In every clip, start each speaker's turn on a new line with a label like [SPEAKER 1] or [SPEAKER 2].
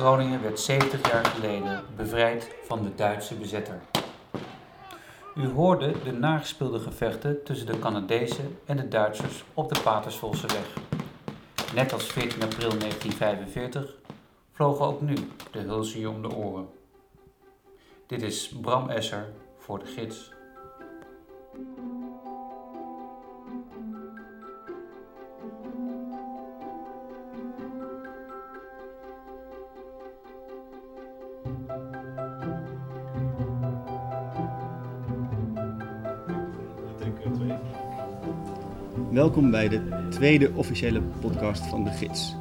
[SPEAKER 1] Groningen werd 70 jaar geleden bevrijd van de Duitse bezetter. U hoorde de nagespeelde gevechten tussen de Canadezen en de Duitsers op de Patersvolseweg. Net als 14 april 1945 vlogen ook nu de hulzen om de oren. Dit is Bram Esser voor de gids.
[SPEAKER 2] Welkom bij de tweede officiële podcast van De Gids.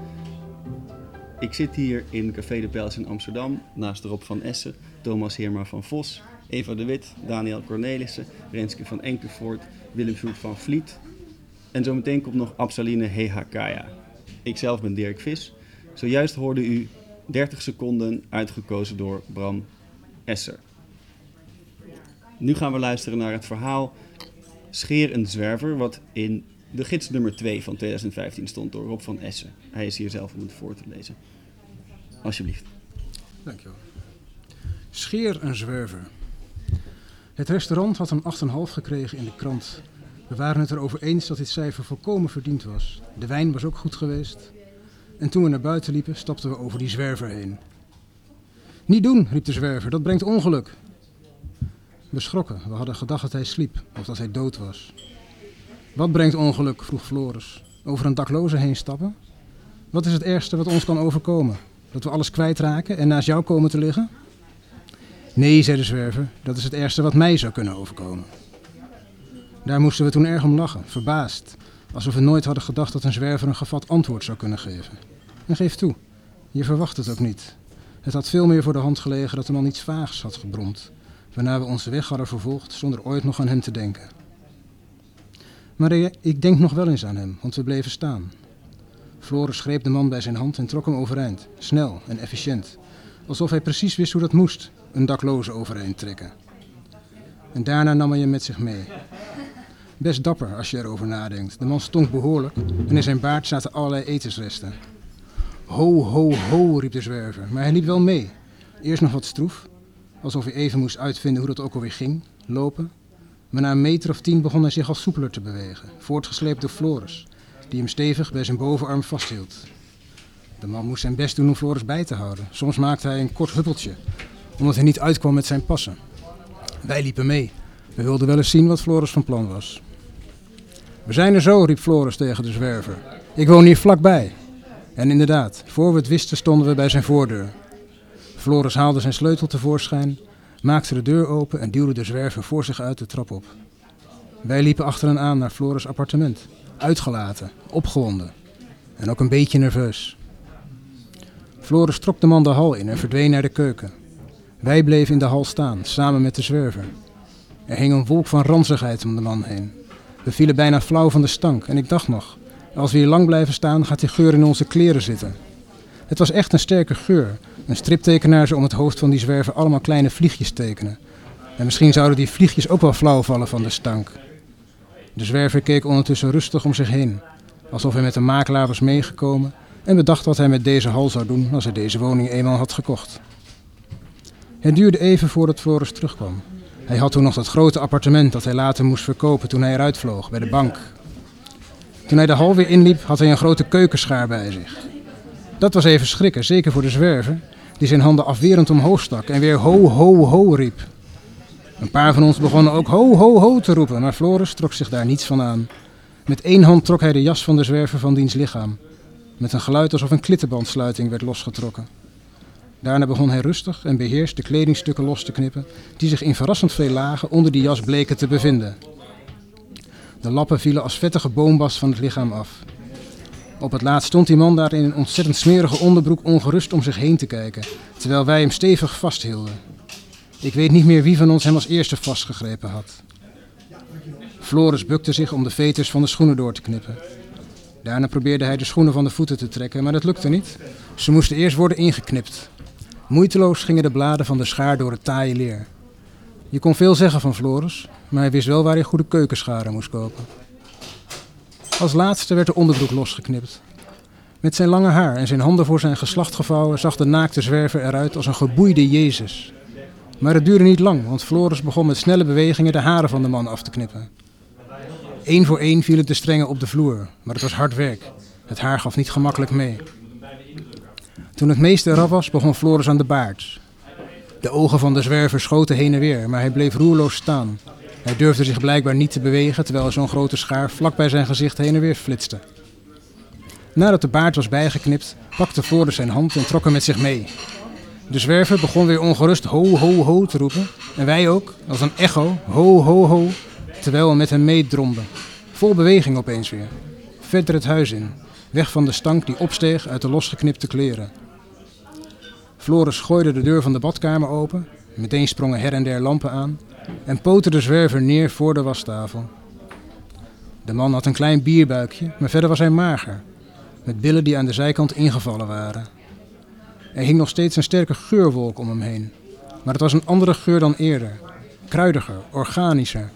[SPEAKER 2] Ik zit hier in Café de Pels in Amsterdam, naast Rob van Essen, Thomas Heerma van Vos, Eva de Wit, Daniel Cornelissen, Renske van Enkevoort, Willem Sjoerd van Vliet. En zometeen komt nog Absaline Hehakaya. Ikzelf ben Dirk Vis. Zojuist hoorde u 30 seconden uitgekozen door Bram Esser. Nu gaan we luisteren naar het verhaal Scheer een zwerver, wat in de gids nummer 2 van 2015 stond door Rob van Essen. Hij is hier zelf om het voor te lezen. Alsjeblieft.
[SPEAKER 3] Dankjewel. Scheer een zwerver. Het restaurant had een 8,5 gekregen in de krant. We waren het erover eens dat dit cijfer volkomen verdiend was. De wijn was ook goed geweest. En toen we naar buiten liepen, stapten we over die zwerver heen. Niet doen, riep de zwerver, dat brengt ongeluk. We schrokken, we hadden gedacht dat hij sliep of dat hij dood was. Wat brengt ongeluk? vroeg Floris. Over een dakloze heen stappen? Wat is het ergste wat ons kan overkomen? Dat we alles kwijtraken en naast jou komen te liggen? Nee, zei de zwerver, dat is het ergste wat mij zou kunnen overkomen. Daar moesten we toen erg om lachen, verbaasd. Alsof we nooit hadden gedacht dat een zwerver een gevat antwoord zou kunnen geven. En geef toe, je verwacht het ook niet. Het had veel meer voor de hand gelegen dat de man iets vaags had gebromd, waarna we onze weg hadden vervolgd zonder ooit nog aan hem te denken. Maar ik denk nog wel eens aan hem, want we bleven staan. Floris greep de man bij zijn hand en trok hem overeind, snel en efficiënt, alsof hij precies wist hoe dat moest, een dakloze overeind trekken. En daarna nam hij hem met zich mee. Best dapper als je erover nadenkt. De man stonk behoorlijk en in zijn baard zaten allerlei etensresten. Ho, ho, ho, riep de zwerver, maar hij liep wel mee. Eerst nog wat stroef, alsof hij even moest uitvinden hoe dat ook alweer ging, lopen. Maar na een meter of tien begon hij zich al soepeler te bewegen, voortgesleept door Floris, die hem stevig bij zijn bovenarm vasthield. De man moest zijn best doen om Floris bij te houden. Soms maakte hij een kort huppeltje, omdat hij niet uitkwam met zijn passen. Wij liepen mee. We wilden wel eens zien wat Floris van plan was. We zijn er zo, riep Floris tegen de zwerver. Ik woon hier vlakbij. En inderdaad, voor we het wisten stonden we bij zijn voordeur. Floris haalde zijn sleutel tevoorschijn, maakte de deur open en duwde de zwerver voor zich uit de trap op. Wij liepen achter hen aan naar Floris' appartement, uitgelaten, opgewonden en ook een beetje nerveus. Floris trok de man de hal in en verdween naar de keuken. Wij bleven in de hal staan, samen met de zwerver. Er hing een wolk van ranzigheid om de man heen. We vielen bijna flauw van de stank en ik dacht nog, als we hier lang blijven staan gaat die geur in onze kleren zitten. Het was echt een sterke geur. Een striptekenaar zou om het hoofd van die zwerver allemaal kleine vliegjes tekenen. En misschien zouden die vliegjes ook wel flauw vallen van de stank. De zwerver keek ondertussen rustig om zich heen, alsof hij met een makelaar was meegekomen en bedacht wat hij met deze hal zou doen als hij deze woning eenmaal had gekocht. Het duurde even voordat Floris terugkwam. Hij had toen nog dat grote appartement dat hij later moest verkopen toen hij eruit vloog, bij de bank. Toen hij de hal weer inliep, had hij een grote keukenschaar bij zich. Dat was even schrikken, zeker voor de zwerver, die zijn handen afwerend omhoog stak en weer ho, ho, ho riep. Een paar van ons begonnen ook ho, ho, ho te roepen, maar Floris trok zich daar niets van aan. Met één hand trok hij de jas van de zwerver van diens lichaam, met een geluid alsof een klittenbandsluiting werd losgetrokken. Daarna begon hij rustig en beheerst de kledingstukken los te knippen, die zich in verrassend veel lagen onder die jas bleken te bevinden. De lappen vielen als vettige boombas van het lichaam af. Op het laatst stond die man daar in een ontzettend smerige onderbroek ongerust om zich heen te kijken, terwijl wij hem stevig vasthielden. Ik weet niet meer wie van ons hem als eerste vastgegrepen had. Floris bukte zich om de veters van de schoenen door te knippen. Daarna probeerde hij de schoenen van de voeten te trekken, maar dat lukte niet. Ze moesten eerst worden ingeknipt. Moeiteloos gingen de bladen van de schaar door het taaie leer. Je kon veel zeggen van Floris, maar hij wist wel waar hij goede keukenscharen moest kopen. Als laatste werd de onderbroek losgeknipt. Met zijn lange haar en zijn handen voor zijn geslacht gevouwen zag de naakte zwerver eruit als een geboeide Jezus. Maar het duurde niet lang, want Floris begon met snelle bewegingen de haren van de man af te knippen. Eén voor één vielen de strengen op de vloer, maar het was hard werk. Het haar gaf niet gemakkelijk mee. Toen het meeste eraf was, begon Floris aan de baard. De ogen van de zwerver schoten heen en weer, maar hij bleef roerloos staan. Hij durfde zich blijkbaar niet te bewegen, terwijl zo'n grote schaar vlak bij zijn gezicht heen en weer flitste. Nadat de baard was bijgeknipt, pakte Floris zijn hand en trok hem met zich mee. De zwerver begon weer ongerust ho, ho, ho te roepen. En wij ook, als een echo, ho, ho, ho, terwijl we met hem meedromden. Vol beweging opeens weer. Verder het huis in, weg van de stank die opsteeg uit de losgeknipte kleren. Floris gooide de deur van de badkamer open, meteen sprongen her en der lampen aan en poten de zwerver neer voor de wastafel. De man had een klein bierbuikje, maar verder was hij mager, met billen die aan de zijkant ingevallen waren. Er hing nog steeds een sterke geurwolk om hem heen, maar het was een andere geur dan eerder, kruidiger, organischer,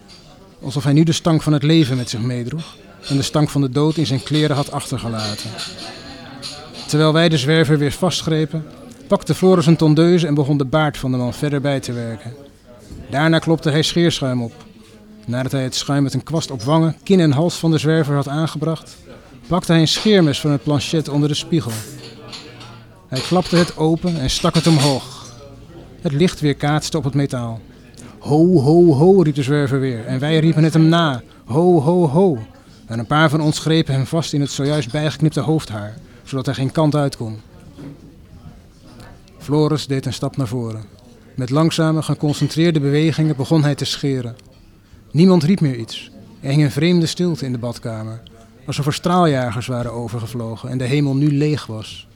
[SPEAKER 3] alsof hij nu de stank van het leven met zich meedroeg en de stank van de dood in zijn kleren had achtergelaten. Terwijl wij de zwerver weer vastgrepen, pakte Floris een tondeuze en begon de baard van de man verder bij te werken. Daarna klopte hij scheerschuim op. Nadat hij het schuim met een kwast op wangen, kin en hals van de zwerver had aangebracht, pakte hij een scheermes van het planchet onder de spiegel. Hij klapte het open en stak het omhoog. Het licht weerkaatste op het metaal. Ho, ho, ho, riep de zwerver weer. En wij riepen het hem na. Ho, ho, ho. En een paar van ons grepen hem vast in het zojuist bijgeknipte hoofdhaar, zodat hij geen kant uit kon. Floris deed een stap naar voren. Met langzame, geconcentreerde bewegingen begon hij te scheren. Niemand riep meer iets. Er hing een vreemde stilte in de badkamer, alsof er straaljagers waren overgevlogen en de hemel nu leeg was.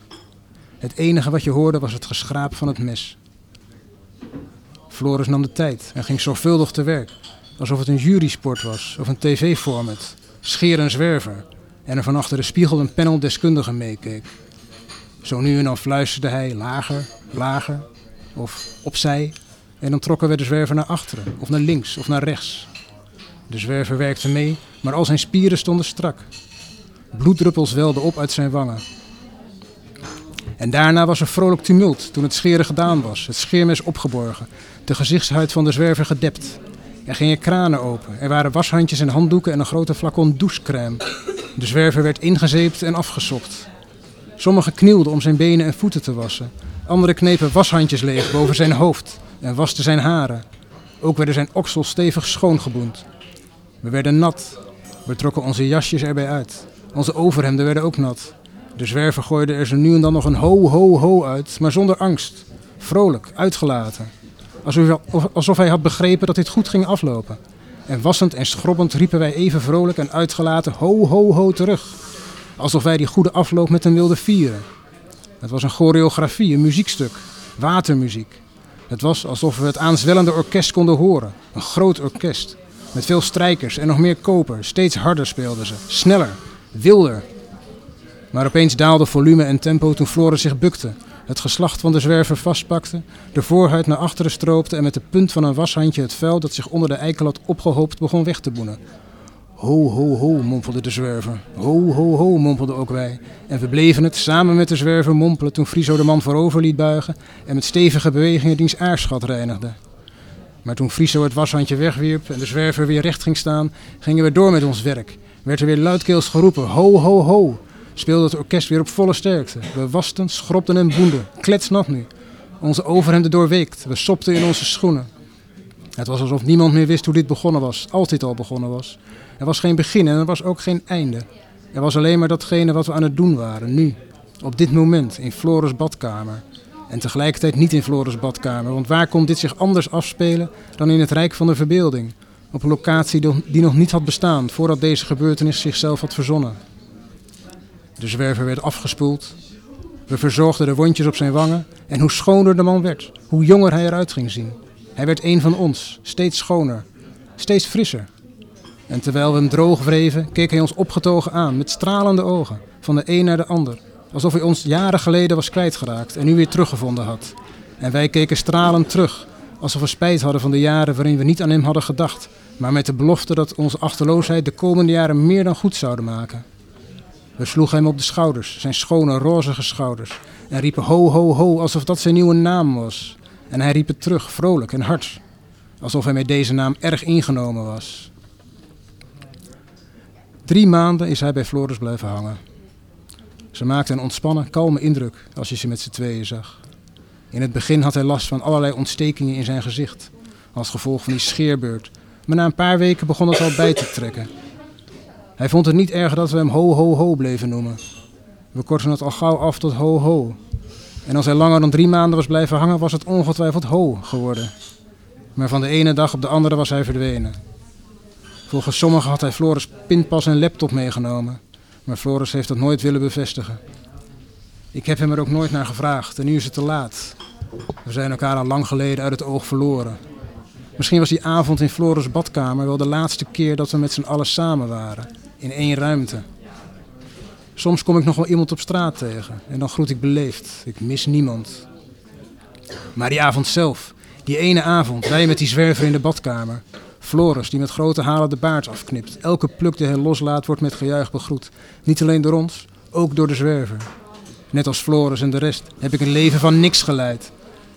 [SPEAKER 3] Het enige wat je hoorde was het geschraap van het mes. Floris nam de tijd en ging zorgvuldig te werk, alsof het een jurysport was of een tv-format. Scheer en zwerver, en er van achter de spiegel een panel deskundigen meekeek. Zo nu en dan fluisterde hij lager, lager of opzij en dan trokken we de zwerver naar achteren of naar links of naar rechts. De zwerver werkte mee, maar al zijn spieren stonden strak. Bloeddruppels welden op uit zijn wangen. En daarna was er vrolijk tumult toen het scheren gedaan was, het scheermes opgeborgen, de gezichtshuid van de zwerver gedept. Er gingen kranen open, er waren washandjes en handdoeken en een grote flacon douchecrème. De zwerver werd ingezeept en afgesopt. Sommigen knielden om zijn benen en voeten te wassen. Anderen knepen washandjes leeg boven zijn hoofd en wasten zijn haren. Ook werden zijn oksels stevig schoongeboend. We werden nat. We trokken onze jasjes erbij uit. Onze overhemden werden ook nat. De zwerver gooide er zo nu en dan nog een ho, ho, ho uit, maar zonder angst. Vrolijk, uitgelaten. Alsof, hij had begrepen dat dit goed ging aflopen. En wassend en schrobbend riepen wij even vrolijk en uitgelaten ho, ho, ho terug. Alsof wij die goede afloop met hem wilden vieren. Het was een choreografie, een muziekstuk. Watermuziek. Het was alsof we het aanzwellende orkest konden horen. Een groot orkest. Met veel strijkers en nog meer koper. Steeds harder speelden ze. Sneller. Wilder. Maar opeens daalde volume en tempo toen Floris zich bukte. Het geslacht van de zwerver vastpakte, de voorhuid naar achteren stroopte en met de punt van een washandje het vuil dat zich onder de eikel had opgehoopt begon weg te boenen. Ho, ho, ho, mompelde de zwerver. Ho, ho, ho, mompelden ook wij. En we bleven het samen met de zwerver mompelen toen Friso de man voorover liet buigen en met stevige bewegingen diens aarschat reinigde. Maar toen Friso het washandje wegwierp en de zwerver weer recht ging staan, gingen we door met ons werk. Werd er weer luidkeels geroepen, ho, ho, ho. Speelde het orkest weer op volle sterkte. We wasten, schropten en boenden, kletsnat nu. Onze overhemden doorweekt, we sopten in onze schoenen. Het was alsof niemand meer wist hoe dit begonnen was, altijd al begonnen was. Er was geen begin en er was ook geen einde. Er was alleen maar datgene wat we aan het doen waren, nu. Op dit moment, in Floris badkamer. En tegelijkertijd niet in Floris badkamer, want waar kon dit zich anders afspelen dan in het Rijk van de Verbeelding? Op een locatie die nog niet had bestaan voordat deze gebeurtenis zichzelf had verzonnen. De zwerver werd afgespoeld. We verzorgden de wondjes op zijn wangen en hoe schoner de man werd, hoe jonger hij eruit ging zien. Hij werd een van ons, steeds schoner, steeds frisser. En terwijl we hem droog wreven, keek hij ons opgetogen aan met stralende ogen, van de een naar de ander, alsof hij ons jaren geleden was kwijtgeraakt en nu weer teruggevonden had. En wij keken stralend terug, alsof we spijt hadden van de jaren waarin we niet aan hem hadden gedacht, maar met de belofte dat onze achterloosheid de komende jaren meer dan goed zouden maken. We sloegen hem op de schouders, zijn schone, rozige schouders, en riepen ho, ho, ho, alsof dat zijn nieuwe naam was. En hij riep het terug, vrolijk en hard, alsof hij met deze naam erg ingenomen was. Drie maanden is hij bij Floris blijven hangen. Ze maakte een ontspannen, kalme indruk als je ze met z'n tweeën zag. In het begin had hij last van allerlei ontstekingen in zijn gezicht, als gevolg van die scheerbeurt. Maar na een paar weken begon het al bij te trekken. Hij vond het niet erg dat we hem ho ho ho bleven noemen. We korten het al gauw af tot ho ho. En als hij langer dan drie maanden was blijven hangen, was het ongetwijfeld ho geworden. Maar van de ene dag op de andere was hij verdwenen. Volgens sommigen had hij Floris pinpas en laptop meegenomen. Maar Floris heeft dat nooit willen bevestigen. Ik heb hem er ook nooit naar gevraagd en nu is het te laat. We zijn elkaar al lang geleden uit het oog verloren. Misschien was die avond in Floris' badkamer wel de laatste keer dat we met z'n allen samen waren. In één ruimte. Soms kom ik nog wel iemand op straat tegen en dan groet ik beleefd. Ik mis niemand. Maar die avond zelf, die ene avond, wij met die zwerver in de badkamer. Floris die met grote halen de baard afknipt. Elke pluk die hij loslaat wordt met gejuich begroet. Niet alleen door ons, ook door de zwerver. Net als Floris en de rest heb ik een leven van niks geleid.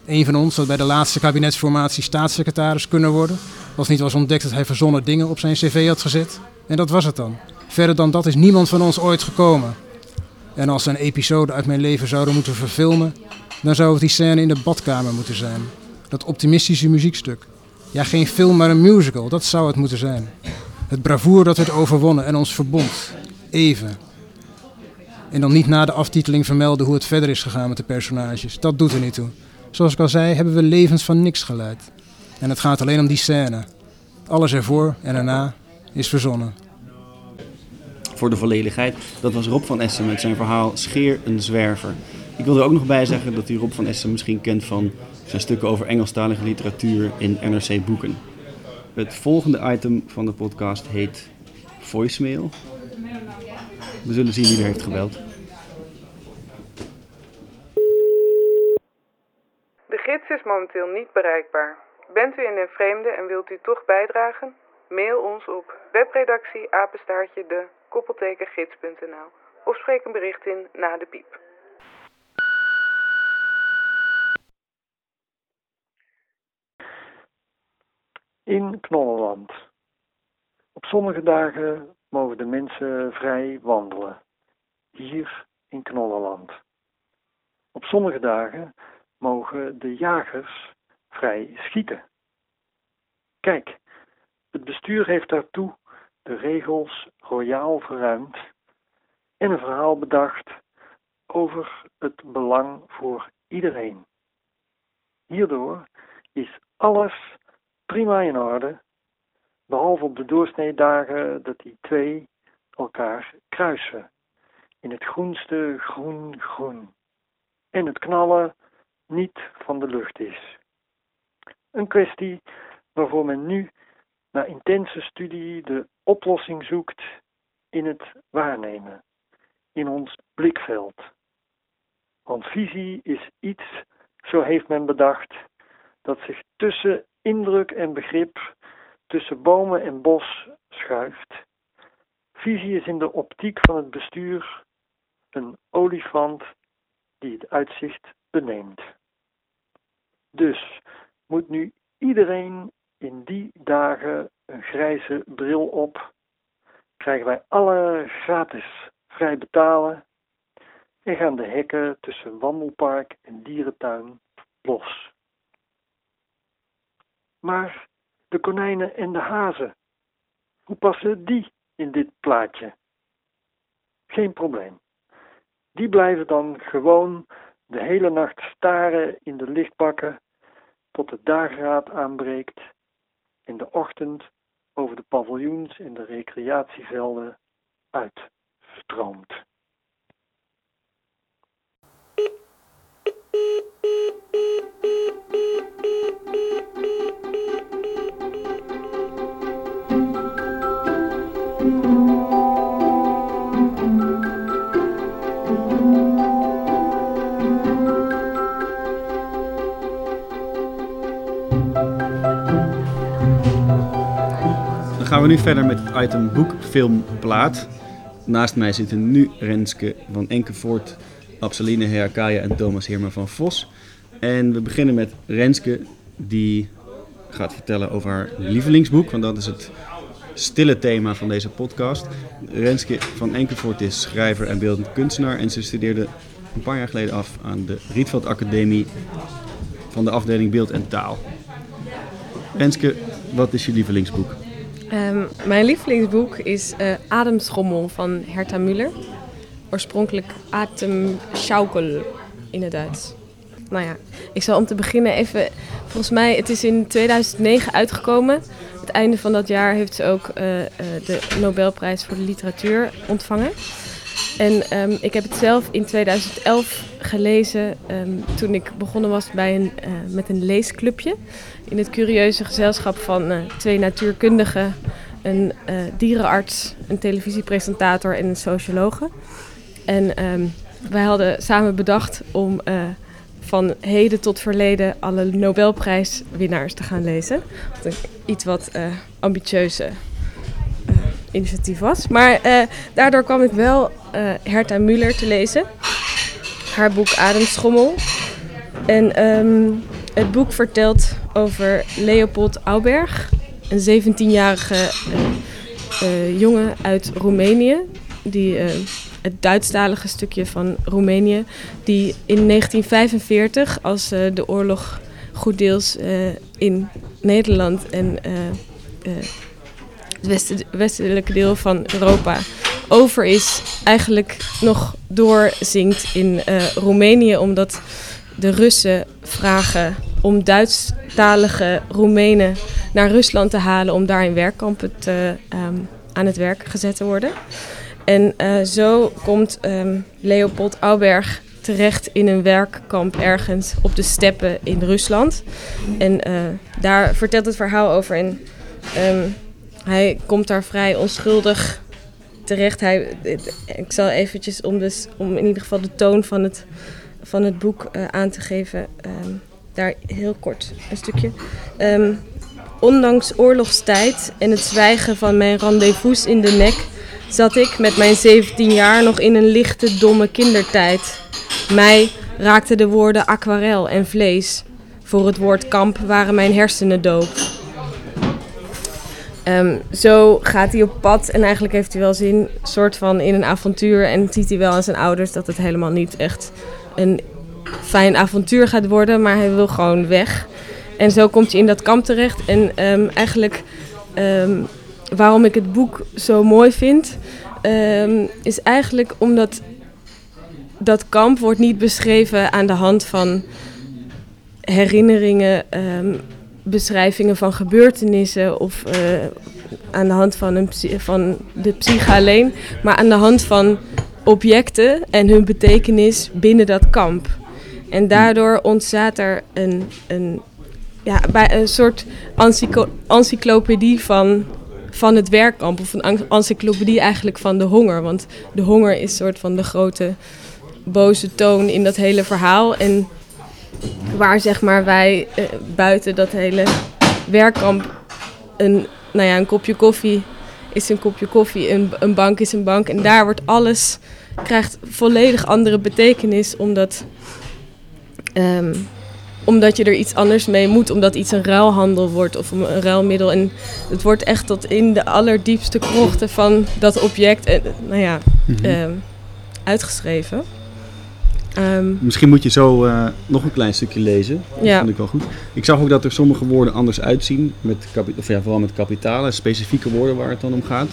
[SPEAKER 3] Een van ons had bij de laatste kabinetsformatie staatssecretaris kunnen worden. Als niet was ontdekt dat hij verzonnen dingen op zijn cv had gezet. En dat was het dan. Verder dan dat is niemand van ons ooit gekomen. En als een episode uit mijn leven zouden moeten verfilmen, dan zou het die scène in de badkamer moeten zijn. Dat optimistische muziekstuk. Ja, geen film, maar een musical, dat zou het moeten zijn. Het bravoer dat werd overwonnen en ons verbond. Even. En dan niet na de aftiteling vermelden hoe het verder is gegaan met de personages. Dat doet er niet toe. Zoals ik al zei, hebben we levens van niks geleid. En het gaat alleen om die scène. Alles ervoor en erna is verzonnen.
[SPEAKER 2] Voor de volledigheid, dat was Rob van Essen met zijn verhaal Scheer een zwerver. Ik wil er ook nog bij zeggen dat u Rob van Essen misschien kent van zijn stukken over Engelstalige literatuur in NRC Boeken. Het volgende item van de podcast heet Voicemail. We zullen zien wie er heeft gebeld.
[SPEAKER 4] De gids is momenteel niet bereikbaar. Bent u in den vreemde en wilt u toch bijdragen? Mail ons op webredactie apenstaartje de koppeltekengids.nl of spreek een bericht in na de piep.
[SPEAKER 5] In Knollenland. Op sommige dagen mogen de mensen vrij wandelen. Hier in Knollenland. Op sommige dagen mogen de jagers vrij schieten. Kijk, het bestuur heeft daartoe de regels royaal verruimd en een verhaal bedacht over het belang voor iedereen. Hierdoor is alles prima in orde, behalve op de doorsneedagen dat die twee elkaar kruisen. In het groenste groen groen. En het knallen niet van de lucht is. Een kwestie waarvoor men nu na intense studie de oplossing zoekt in het waarnemen, in ons blikveld. Want visie is iets, zo heeft men bedacht, dat zich tussen indruk en begrip tussen bomen en bos schuift. Visie is in de optiek van het bestuur een olifant die het uitzicht beneemt. Dus moet nu iedereen in die dagen een grijze bril op, krijgen wij alle gratis vrij betalen en gaan de hekken tussen wandelpark en dierentuin los. Maar de konijnen en de hazen, hoe passen die in dit plaatje? Geen probleem. Die blijven dan gewoon de hele nacht staren in de lichtbakken tot de dageraad aanbreekt en de ochtend over de paviljoens en de recreatievelden uitstroomt.
[SPEAKER 2] Gaan we nu verder met het item boek, film, plaat. Naast mij zitten nu Renske van Enkevoort, Absaline Herakaya en Thomas Heerma van Vos. En we beginnen met Renske, die gaat vertellen over haar lievelingsboek, want dat is het stille thema van deze podcast. Renske van Enkevoort is schrijver en beeldend kunstenaar en ze studeerde een paar jaar geleden af aan de Rietveld Academie van de afdeling Beeld en Taal. Renske, wat is je lievelingsboek?
[SPEAKER 6] Ehm, mijn lievelingsboek is eh, Ademschommel van Herta Müller. Oorspronkelijk Atemschaukel in het Duits. Nou ja, ik zal om te beginnen even... Volgens mij, het is in 2009 uitgekomen. Het einde van dat jaar heeft ze ook eh, eh, de Nobelprijs voor de literatuur ontvangen. En ehm, ik heb het zelf in 2011 gelezen ehm, toen ik begonnen was bij een, eh, met een leesclubje. In het curieuze gezelschap van eh, twee natuurkundigen, een eh, dierenarts, een televisiepresentator en een sociologe. En ehm, wij hadden samen bedacht om van heden tot verleden alle Nobelprijswinnaars te gaan lezen. Iets wat ambitieuze initiatief was. Maar eh, daardoor kwam ik wel eh Herta Müller te lezen. Haar boek Ademschommel. En ehm, het boek vertelt over Leopold Auberg, een 17-jarige eh, jongen uit Roemenië. Die, het Duitsstalige stukje van Roemenië. Die in 1945, als de oorlog goed deels in Nederland en het westelijke deel van Europa over is, eigenlijk nog doorzingt in eh, Roemenië, omdat de Russen vragen om Duitsstalige Roemenen naar Rusland te halen om daar in werkkampen ehm, aan het werk gezet te worden. En eh, zo komt ehm, Leopold Auberg terecht in een werkkamp ergens op de steppen in Rusland. En eh, daar vertelt het verhaal over. En ehm, hij komt daar vrij onschuldig terecht. Hij, ik zal eventjes om, dus, om in ieder geval de toon van het, van het boek eh, aan te geven. ehm, daar heel kort een stukje. Ehm, ondanks oorlogstijd en het zwijgen van mijn rendezvous in de nek... zat ik met mijn 17 jaar nog in een lichte, domme kindertijd. Mij raakten de woorden aquarel en vlees. Voor het woord kamp waren mijn hersenen doop. Ehm, zo gaat hij op pad en eigenlijk heeft hij wel zin soort van in een avontuur. En ziet hij wel aan zijn ouders dat het helemaal niet echt een fijn avontuur gaat worden, maar hij wil gewoon weg. En zo komt hij in dat kamp terecht. En ehm, eigenlijk ehm, waarom ik het boek zo mooi vind, is eigenlijk omdat dat kamp wordt niet beschreven aan de hand van herinneringen, beschrijvingen van gebeurtenissen of eh, aan de hand van, een, van de psyche alleen, maar aan de hand van objecten en hun betekenis binnen dat kamp. En daardoor ontstaat er een, een, ja, bij een soort encyclo- encyclopedie van, van het werkkamp. Of een en- encyclopedie eigenlijk van de honger. Want de honger is soort van de grote boze toon in dat hele verhaal. En waar zeg maar wij eh, buiten dat hele werkkamp een, nou ja, een kopje koffie is een kopje koffie, een, een bank is een bank. En daar wordt alles, krijgt volledig andere betekenis omdat, ehm, omdat je er iets anders mee moet. Omdat iets een ruilhandel wordt of een, ruilmiddel. En het wordt echt tot in de allerdiepste krochten van dat object eh, nou ja, ehm, uitgeschreven. Ehm,
[SPEAKER 2] Misschien moet je zo eh, nog een klein stukje lezen. Dat
[SPEAKER 6] Ja.
[SPEAKER 2] vond ik wel goed. Ik zag ook dat er sommige woorden anders uitzien. Met of ja, vooral met kapitalen, specifieke woorden waar het dan om gaat.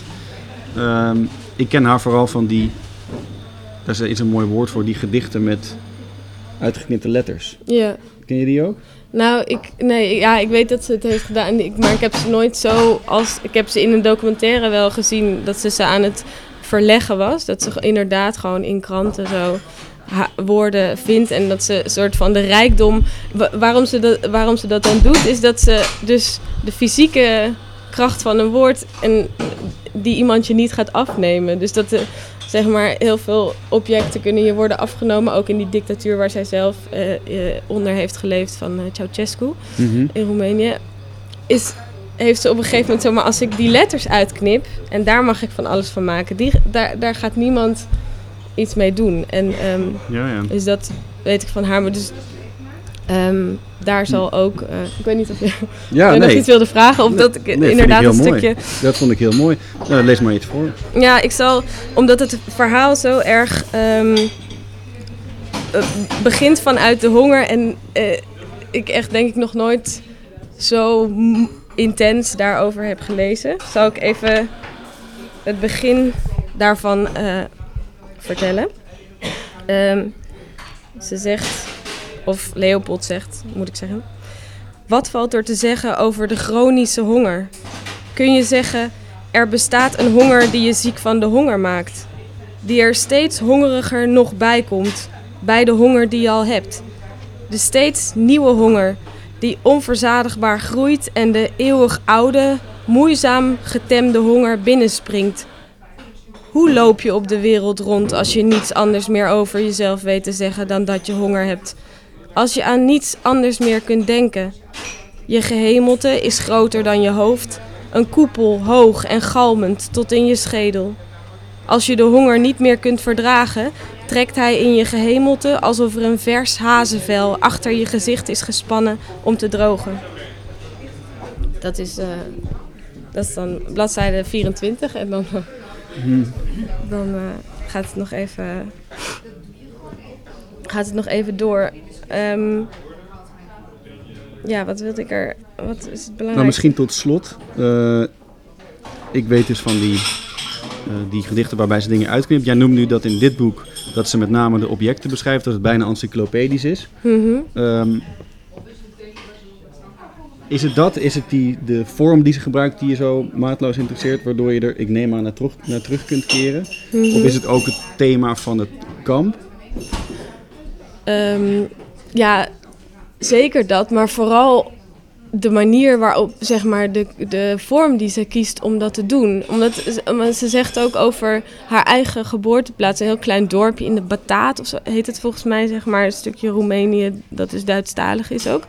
[SPEAKER 2] Ehm, ik ken haar vooral van die, daar is een mooi woord voor, die gedichten met uitgeknipte letters.
[SPEAKER 6] ja.
[SPEAKER 2] Ken je die ook?
[SPEAKER 6] Nou, ik, nee, ja, ik weet dat ze het heeft gedaan, maar ik heb ze nooit zo als. Ik heb ze in een documentaire wel gezien dat ze ze aan het verleggen was. Dat ze inderdaad gewoon in kranten zo woorden vindt en dat ze een soort van de rijkdom. wa- waarom, ze dat, waarom ze dat dan doet, is dat ze dus de fysieke kracht van een woord en die iemand je niet gaat afnemen. Dus dat de, zeg maar heel veel objecten kunnen hier worden afgenomen, ook in die dictatuur waar zij zelf eh, eh, onder heeft geleefd van eh, Ceausescu
[SPEAKER 2] Mhm.
[SPEAKER 6] in Roemenië, is, heeft ze op een gegeven moment zo, maar als ik die letters uitknip en daar mag ik van alles van maken, die, daar, daar gaat niemand iets mee doen. En ehm,
[SPEAKER 2] Ja, ja.
[SPEAKER 6] dus dat weet ik van haar, maar dus ehm, daar zal ook, eh, ik weet niet of je
[SPEAKER 2] Ja,
[SPEAKER 6] nog
[SPEAKER 2] nee.
[SPEAKER 6] iets wilde vragen of
[SPEAKER 2] Nee,
[SPEAKER 6] dat ik
[SPEAKER 2] nee, vind ik
[SPEAKER 6] inderdaad een
[SPEAKER 2] mooi.
[SPEAKER 6] stukje
[SPEAKER 2] Dat vond ik heel mooi. Nou, lees maar iets voor.
[SPEAKER 6] ja, ik zal, omdat het verhaal zo erg ehm, eh, begint vanuit de honger en eh, ik echt denk ik nog nooit zo intens daarover heb gelezen, zal ik even het begin daarvan vertellen. Ehm, ze zegt, of Leopold zegt, moet ik zeggen. Wat valt er te zeggen over de chronische honger? Kun je zeggen, er bestaat een honger die je ziek van de honger maakt. Die er steeds hongeriger nog bij komt, bij de honger die je al hebt. De steeds nieuwe honger, die onverzadigbaar groeit en de eeuwig oude, moeizaam getemde honger binnenspringt. Hoe loop je op de wereld rond als je niets anders meer over jezelf weet te zeggen dan dat je honger hebt? Als je aan niets anders meer kunt denken. Je gehemelte is groter dan je hoofd, een koepel hoog en galmend tot in je schedel. Als je de honger niet meer kunt verdragen, trekt hij in je gehemelte alsof er een vers hazenvel achter je gezicht is gespannen om te drogen. Dat is, eh, dat is dan bladzijde 24 en dan, dan eh, gaat het nog even, gaat het nog even door. Ehm, ja, wat wilde ik er? Wat is het belangrijk?
[SPEAKER 2] Nou, misschien tot slot. eh, ik weet dus van die, eh, die gedichten waarbij ze dingen uitknipt. Jij noemt nu dat in dit boek dat ze met name de objecten beschrijft, dat het bijna encyclopedisch is.
[SPEAKER 6] Mhm.
[SPEAKER 2] Ehm, is het dat? Is het die, de vorm die ze gebruikt die je zo maatloos interesseert, waardoor je er, ik neem aan, naar terug, naar terug kunt keren? Of is het ook het thema van het kamp?
[SPEAKER 6] Ehm, ja, zeker dat, maar vooral de manier waarop, zeg maar, de, de vorm die ze kiest om dat te doen. Omdat ze- omdat ze zegt ook over haar eigen geboorteplaats, een heel klein dorpje in de Bataat, of zo heet het volgens mij, zeg maar, een stukje Roemenië, dat dus Duitsstalig is ook.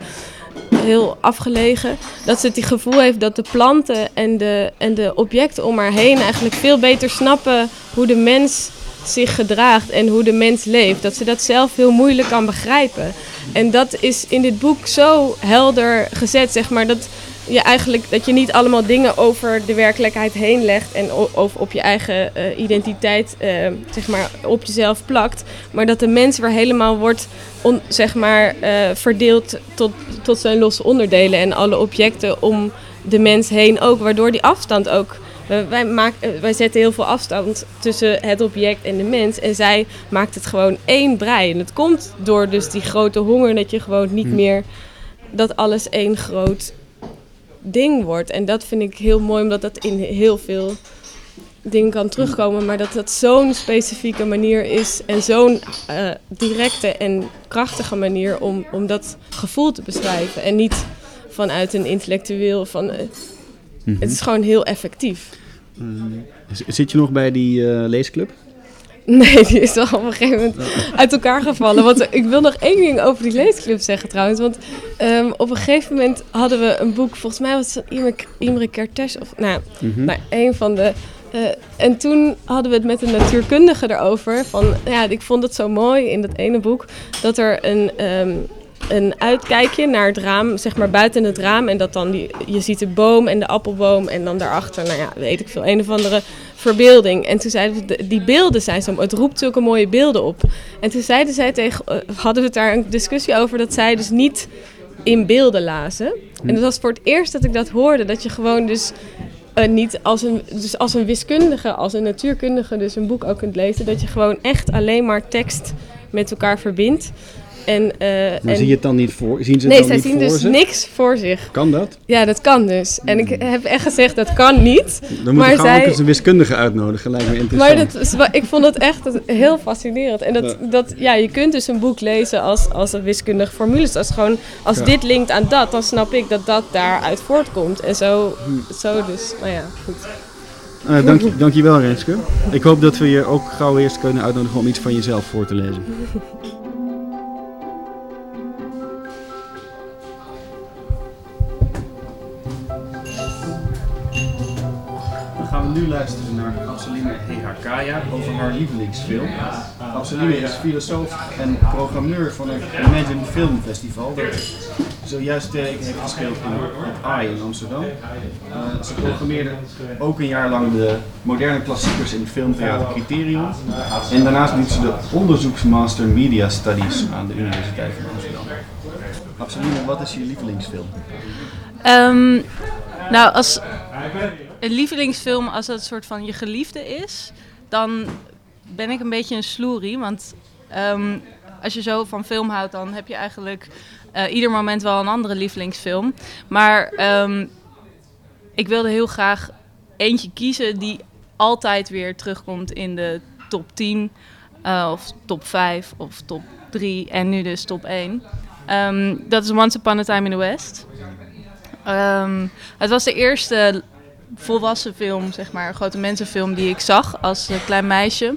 [SPEAKER 6] Heel afgelegen. Dat ze het gevoel heeft dat de planten en de, en de objecten om haar heen eigenlijk veel beter snappen hoe de mens zich gedraagt en hoe de mens leeft. Dat ze dat zelf heel moeilijk kan begrijpen. En dat is in dit boek zo helder gezet, zeg maar, dat je eigenlijk dat je niet allemaal dingen over de werkelijkheid heen legt en of op je eigen eh, identiteit, eh, zeg maar, op jezelf plakt, maar dat de mens weer helemaal wordt, on- zeg maar, eh, verdeeld tot, tot zijn losse onderdelen en alle objecten om de mens heen ook, waardoor die afstand ook wij, eh, wij zetten heel veel afstand tussen het object en de mens. En zij maakt het gewoon één brei. En het komt door dus die grote honger dat je gewoon niet meer... dat alles één groot ding wordt. En dat vind ik heel mooi, omdat dat in heel veel dingen kan terugkomen. Maar dat dat zo'n specifieke manier is en zo'n eh, directe en krachtige manier om, om dat gevoel te beschrijven. En niet vanuit een intellectueel van... eh, Het is gewoon heel effectief.
[SPEAKER 2] Zit je nog bij die eh, leesclub?
[SPEAKER 6] Nee, die is wel op een gegeven moment uit elkaar gevallen. Want ik wil nog één ding over die leesclub zeggen trouwens. Want ehm, op een gegeven moment hadden we een boek, volgens mij was het van Imre, Imre Kertész of nou,
[SPEAKER 2] Mhm.
[SPEAKER 6] nou, een van de. eh, en toen hadden we het met een natuurkundige erover. Van ja, ik vond het zo mooi in dat ene boek dat er een. ehm, een uitkijkje naar het raam, zeg maar buiten het raam. En dat dan die, je ziet de boom en de appelboom. En dan daarachter, nou ja, weet ik veel, een of andere verbeelding. En toen zeiden we, die beelden zijn zo, het roept zulke mooie beelden op. En toen zeiden zij tegen, eh, hadden we het daar een discussie over dat zij dus niet in beelden lazen. En dat was voor het eerst dat ik dat hoorde, dat je gewoon dus eh, niet als een, dus als een wiskundige, als een natuurkundige dus een boek ook kunt lezen. Dat je gewoon echt alleen maar tekst met elkaar verbindt. En, eh,
[SPEAKER 2] Maar
[SPEAKER 6] en-
[SPEAKER 2] zie je het dan niet voor? Zien ze het
[SPEAKER 6] nee,
[SPEAKER 2] dan
[SPEAKER 6] zij
[SPEAKER 2] niet
[SPEAKER 6] zien
[SPEAKER 2] voor
[SPEAKER 6] dus
[SPEAKER 2] ze?
[SPEAKER 6] niks voor zich.
[SPEAKER 2] Kan dat?
[SPEAKER 6] Ja, dat kan dus. En ik heb echt gezegd, dat kan niet.
[SPEAKER 2] Dan
[SPEAKER 6] Maar
[SPEAKER 2] we gaan
[SPEAKER 6] zij-
[SPEAKER 2] ook eens een wiskundige uitnodigen. Lijkt me interessant.
[SPEAKER 6] Maar dat ik vond het echt heel fascinerend. En dat, dat, ja, je kunt dus een boek lezen als, als een wiskundige formule. Dus als, gewoon, als
[SPEAKER 2] Ja.
[SPEAKER 6] dit linkt aan dat, dan snap ik dat dat daaruit voortkomt. En zo,
[SPEAKER 2] Hm.
[SPEAKER 6] zo dus, nou ja, goed.
[SPEAKER 2] Eh, dank, je, dankjewel Renske. Ik hoop dat we je ook gauw eerst kunnen uitnodigen om iets van jezelf voor te lezen. nu luisteren naar Abseline Hehakaya over haar lievelingsfilm. Abseline is filosoof en programmeur van het Imagine Film Festival dat zojuist eh, heeft gespeeld in het AI in Amsterdam. Eh, ze programmeerde ook een jaar lang de moderne klassiekers in filmtheater Criterion. En daarnaast doet ze de onderzoeksmaster Media Studies aan de Universiteit van Amsterdam. Abseline, wat is je lievelingsfilm?
[SPEAKER 7] Ehm, nou, als een lievelingsfilm, als dat een soort van je geliefde is, dan ben ik een beetje een sloerie. Want ehm, als je zo van film houdt, dan heb je eigenlijk eh, ieder moment wel een andere lievelingsfilm. Maar ehm, ik wilde heel graag eentje kiezen die altijd weer terugkomt in de top 10 eh, of top 5 of top 3 en nu dus top 1. Ehm, dat is Once Upon a Time in the West. Het was de eerste volwassen film, zeg maar, grote mensenfilm die ik zag als eh, klein meisje.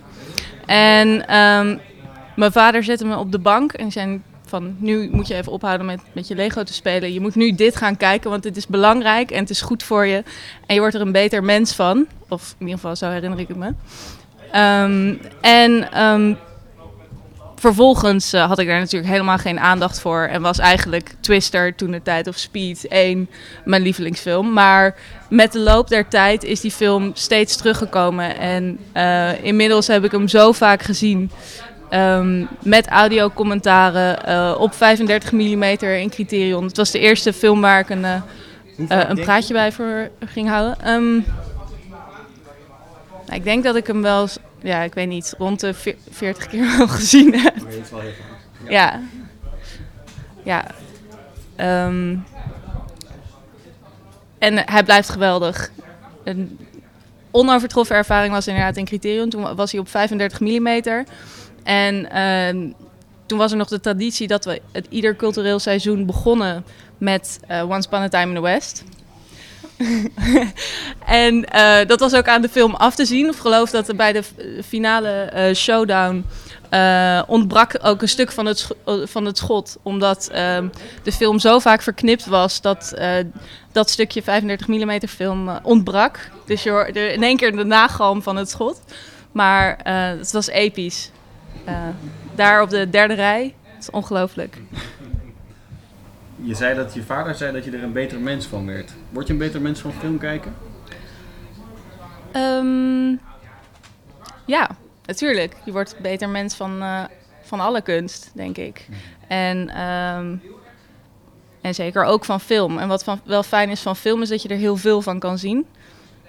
[SPEAKER 7] En ehm, mijn vader zette me op de bank en zei van nu moet je even ophouden met, met je Lego te spelen. Je moet nu dit gaan kijken, want dit is belangrijk en het is goed voor je. En je wordt er een beter mens van. Of in ieder geval, zo herinner ik het me. Ehm, en ehm, vervolgens eh, had ik daar natuurlijk helemaal geen aandacht voor. En was eigenlijk Twister, toen de tijd of Speed 1 mijn lievelingsfilm. Maar met de loop der tijd is die film steeds teruggekomen. En eh, inmiddels heb ik hem zo vaak gezien. ehm, met audiocommentaren eh, op 35 mm in Criterion. Het was de eerste film waar ik een, een praatje bij voor ging houden. Ehm, nou, ik denk dat ik hem wel, ja, ik weet niet, rond de veer- 40 keer wel gezien heb. Ja. Ja. Ehm, en hij blijft geweldig. Een onovertroffen ervaring was inderdaad in Criterion. Toen was hij op 35 mm. En ehm, toen was er nog de traditie dat we het ieder cultureel seizoen begonnen met eh, Once Upon a Time in the West. en eh, dat was ook aan de film af te zien. Of geloof dat er bij de finale eh, showdown eh, ontbrak ook een stuk van het, van het schot. Omdat ehm, de film zo vaak verknipt was dat dat stukje 35 mm film ontbrak. Dus je hoorde in één keer de nagalm van het schot. Maar het was episch. Daar op de derde rij. Het is ongelooflijk.
[SPEAKER 2] Je zei dat je vader zei dat je er een beter mens van werd. Word je een beter mens van film kijken?
[SPEAKER 7] Ehm, ja, natuurlijk. Je wordt een beter mens van, eh, van alle kunst, denk ik. En, ehm, en zeker ook van film. En wat van, wel fijn is van film is dat je er heel veel van kan zien.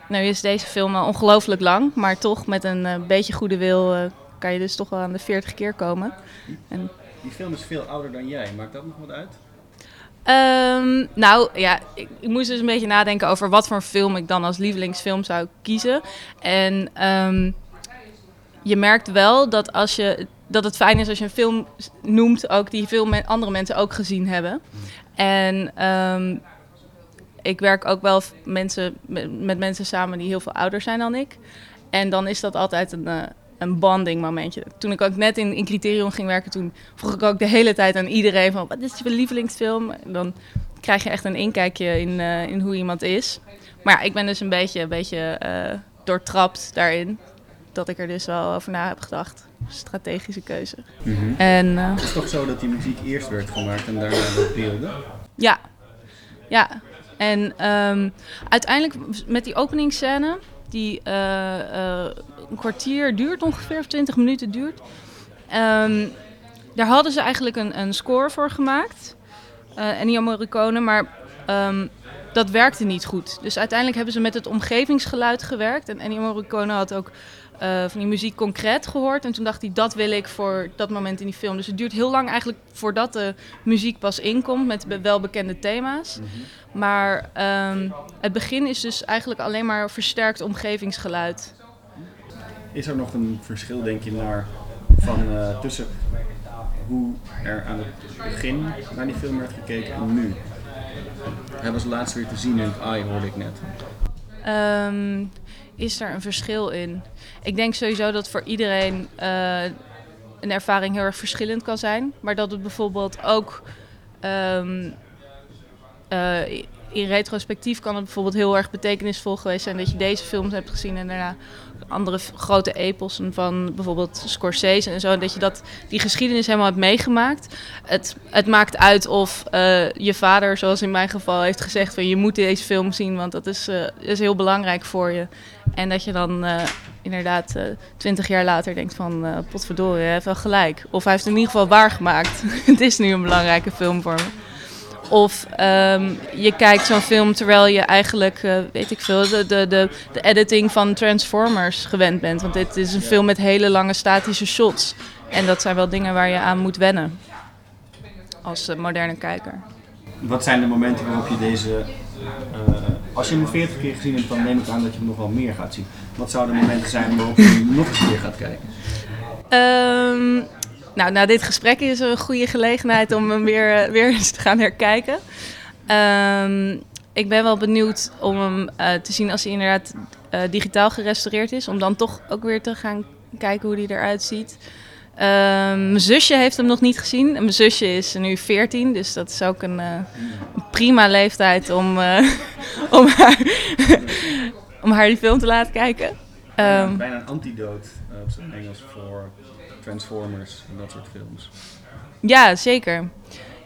[SPEAKER 7] Nou is deze film wel ongelooflijk lang, maar toch met een eh, beetje goede wil eh, kan je dus toch wel aan de 40 keer komen. En
[SPEAKER 2] Die film is veel ouder dan jij. Maakt dat nog wat uit?
[SPEAKER 7] Ehm, nou ja, ik, moest dus een beetje nadenken over wat voor film ik dan als lievelingsfilm zou kiezen. En ehm, je merkt wel dat, als je, dat het fijn is als je een film noemt, ook die veel andere mensen ook gezien hebben. En ehm, ik werk ook wel mensen, met, met mensen samen die heel veel ouder zijn dan ik. En dan is dat altijd een, eh, een bonding momentje. Toen ik ook net in, in Criterion ging werken, toen vroeg ik ook de hele tijd aan iedereen van... wat is je lievelingsfilm? En dan krijg je echt een inkijkje in, eh, in hoe iemand is. Maar ja, ik ben dus een beetje, een beetje eh, doortrapt daarin. Dat ik er dus wel over na heb gedacht. Strategische keuze. En eh,
[SPEAKER 2] Het is toch zo dat die muziek eerst werd gemaakt en daarna de beelden?
[SPEAKER 7] ja, ja. En ehm, uiteindelijk met die openingsscène, die een kwartier duurt ongeveer, of 20 minuten duurt. ehm, daar hadden ze eigenlijk een, een score voor gemaakt. Eh Ennio Morricone, maar ehm, dat werkte niet goed. Dus uiteindelijk hebben ze met het omgevingsgeluid gewerkt. En Ennio Morricone had ook eh, van die muziek concreet gehoord. En toen dacht hij, dat wil ik voor dat moment in die film. Dus het duurt heel lang eigenlijk voordat de muziek pas inkomt met be- welbekende thema's. Maar ehm, het begin is dus eigenlijk alleen maar versterkt omgevingsgeluid.
[SPEAKER 2] Is er nog een verschil, denk je, naar, van, eh, tussen hoe er aan het begin naar die film werd gekeken en nu? Hij was laatst weer te zien in het hoorde ik net.
[SPEAKER 7] Ehm, is er een verschil in? Ik denk sowieso dat voor iedereen eh, een ervaring heel erg verschillend kan zijn. Maar dat het bijvoorbeeld ook ehm, eh, in retrospectief kan het bijvoorbeeld heel erg betekenisvol geweest zijn dat je deze films hebt gezien en daarna andere grote epossen van bijvoorbeeld Scorsese en zo. En dat je dat, die geschiedenis helemaal hebt meegemaakt. Het, het maakt uit of eh, je vader, zoals in mijn geval, heeft gezegd van je moet deze film zien, want dat is, eh, is heel belangrijk voor je. En dat je dan eh, inderdaad twintig jaar later denkt van potverdorie, hij heeft wel gelijk. Of hij heeft in ieder geval waargemaakt. het is nu een belangrijke film voor me. Of ehm, je kijkt zo'n film terwijl je eigenlijk, eh, weet ik veel, de, de, de, de editing van Transformers gewend bent. Want dit is een film met hele lange statische shots. En dat zijn wel dingen waar je aan moet wennen. Als eh, moderne kijker.
[SPEAKER 2] Wat zijn de momenten waarop je deze, eh, als je hem 40 keer gezien hebt, dan neem ik aan dat je hem nog wel meer gaat zien. Wat zouden de momenten zijn waarop je hem nog eens een keer gaat kijken?
[SPEAKER 7] Ehm, nou, na dit gesprek is een goede gelegenheid om hem weer, eh, weer eens te gaan herkijken. Ehm, ik ben wel benieuwd om hem eh, te zien als hij inderdaad eh, digitaal gerestaureerd is. Om dan toch ook weer te gaan kijken hoe hij eruit ziet. Ehm, mijn zusje heeft hem nog niet gezien. En mijn zusje is nu 14, dus dat is ook een, prima leeftijd om, om, haar, om haar die film te laten kijken. Ehm,
[SPEAKER 2] Bijna een antidote op zijn Engels voor Transformers en dat soort films.
[SPEAKER 7] Ja, zeker.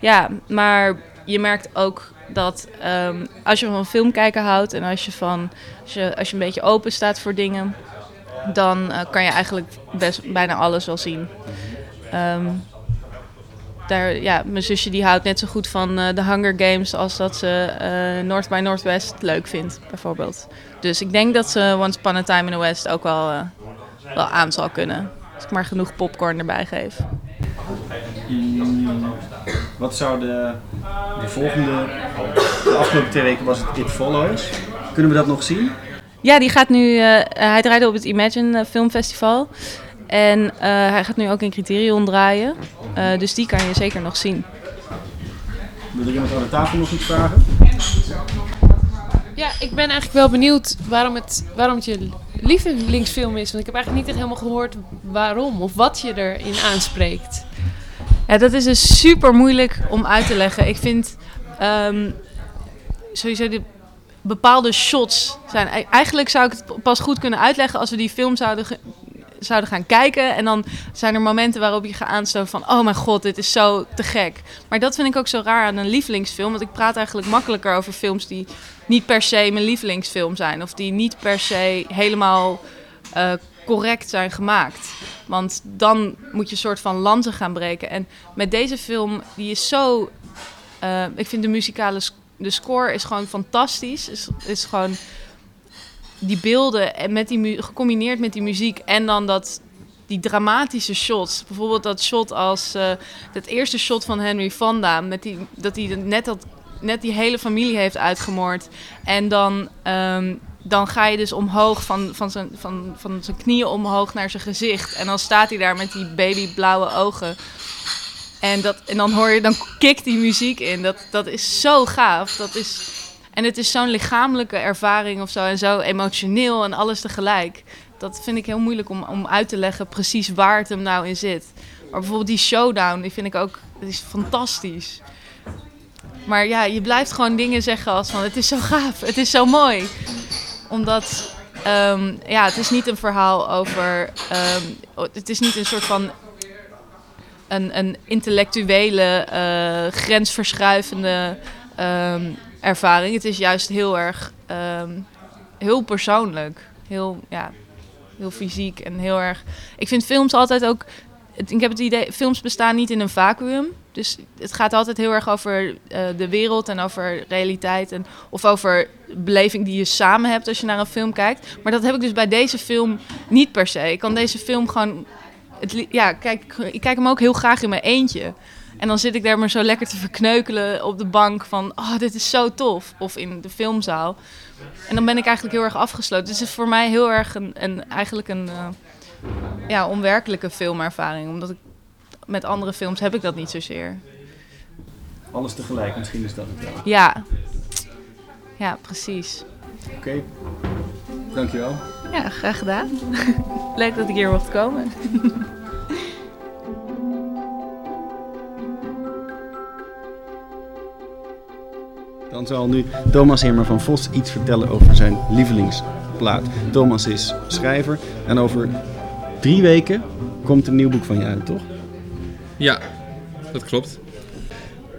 [SPEAKER 7] Ja, maar je merkt ook dat ehm, als je van film kijken houdt en als je, van, als je, als je een beetje open staat voor dingen, dan eh, kan je eigenlijk best bijna alles wel zien. Ehm, daar, ja, mijn zusje die houdt net zo goed van de Hunger Games als dat ze eh, North by Northwest leuk vindt, bijvoorbeeld. Dus ik denk dat ze Once Upon a Time in the West ook wel, wel aan zal kunnen. Als ik maar genoeg popcorn erbij geef.
[SPEAKER 2] Mm, Wat zou de, de volgende, de afgelopen twee weken was het It Follows. Kunnen we dat nog zien?
[SPEAKER 7] Ja, die gaat nu. eh, hij draaide op het Imagine eh, Filmfestival. En eh, hij gaat nu ook in Criterion draaien. Eh, dus die kan je zeker nog zien.
[SPEAKER 2] Wil er iemand aan de tafel nog iets vragen?
[SPEAKER 8] Ja, ik ben eigenlijk wel benieuwd waarom het, waarom het je lievelingsfilm is. Want ik heb eigenlijk niet echt helemaal gehoord waarom of wat je erin aanspreekt.
[SPEAKER 7] Ja, dat is dus super moeilijk om uit te leggen. Ik vind ehm, sowieso de bepaalde shots zijn. e- Eigenlijk zou ik het pas goed kunnen uitleggen als we die film zouden, zouden gaan kijken. En dan zijn er momenten waarop je gaat van... oh mijn god, dit is zo te gek. Maar dat vind ik ook zo raar aan een lievelingsfilm. Want ik praat eigenlijk makkelijker over films die niet per se mijn lievelingsfilm zijn. Of die niet per se helemaal eh, correct zijn gemaakt. Want dan moet je een soort van lansen gaan breken. En met deze film, die is zo... eh, ik vind de muzikale... De score is gewoon fantastisch. Is, is gewoon die beelden en met die gecombineerd met die muziek en dan dat die dramatische shots. Bijvoorbeeld dat shot als eh het eerste shot van Henry Fonda met die dat hij net dat net die hele familie heeft uitgemoord en dan ehm, dan ga je dus omhoog van, van, zijn, van, van zijn knieën omhoog naar zijn gezicht. En dan staat hij daar met die babyblauwe ogen. En, dat, en dan hoor je, dan kikt die muziek in. Dat, dat is zo gaaf. Dat is, en het is zo'n lichamelijke ervaring of zo. En zo emotioneel en alles tegelijk. Dat vind ik heel moeilijk om, om uit te leggen precies waar het hem nou in zit. Maar bijvoorbeeld die showdown, die vind ik ook dat is fantastisch. Maar ja, je blijft gewoon dingen zeggen als van het is zo gaaf, het is zo mooi. Omdat, ehm, ja, het is niet een verhaal over, ehm, het is niet een soort van een, een intellectuele, eh, grensverschuivende ehm, ervaring. Het is juist heel erg, ehm, heel persoonlijk. Heel, ja, heel fysiek en heel erg... Ik vind films altijd ook... Ik heb het idee, films bestaan niet in een vacuüm. Dus het gaat altijd heel erg over eh, de wereld en over realiteit. En, of over beleving die je samen hebt als je naar een film kijkt. Maar dat heb ik dus bij deze film niet per se. Ik kan deze film gewoon. Het, ja, kijk, ik kijk hem ook heel graag in mijn eentje. En dan zit ik daar maar zo lekker te verkneukelen op de bank van... oh, dit is zo tof. Of in de filmzaal. En dan ben ik eigenlijk heel erg afgesloten. Dus het is voor mij heel erg een, een, eigenlijk een eh, ja, onwerkelijke filmervaring. Omdat ik met andere films heb ik dat niet zozeer.
[SPEAKER 2] Alles tegelijk, misschien is dat het wel.
[SPEAKER 7] Ja, ja precies.
[SPEAKER 2] Oké, dankjewel.
[SPEAKER 7] Ja, graag gedaan. Leuk dat ik hier mocht komen.
[SPEAKER 2] Dan zal nu Thomas Hemmer van Vos iets vertellen over zijn lievelingsplaat. Thomas is schrijver en over drie weken komt een nieuw boek van je uit, toch?
[SPEAKER 9] Ja, dat klopt.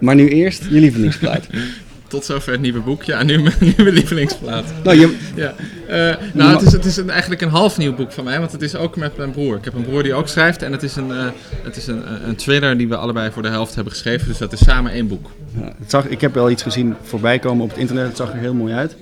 [SPEAKER 2] Maar nu eerst je lievelingsplaat.
[SPEAKER 9] Tot zover het nieuwe boek. Ja, nu mijn nieuwe lievelingsplaat.
[SPEAKER 2] nou, je,
[SPEAKER 9] Ja. Eh, nou, het is, het is een, eigenlijk een half nieuw boek van mij, want het is ook met mijn broer. Ik heb een broer die ook schrijft en het is een, eh, het is een, een thriller die we allebei voor de helft hebben geschreven. Dus dat is samen één boek.
[SPEAKER 2] ja, het zag, ik heb wel iets gezien voorbij komen op het internet. Het zag er heel mooi uit.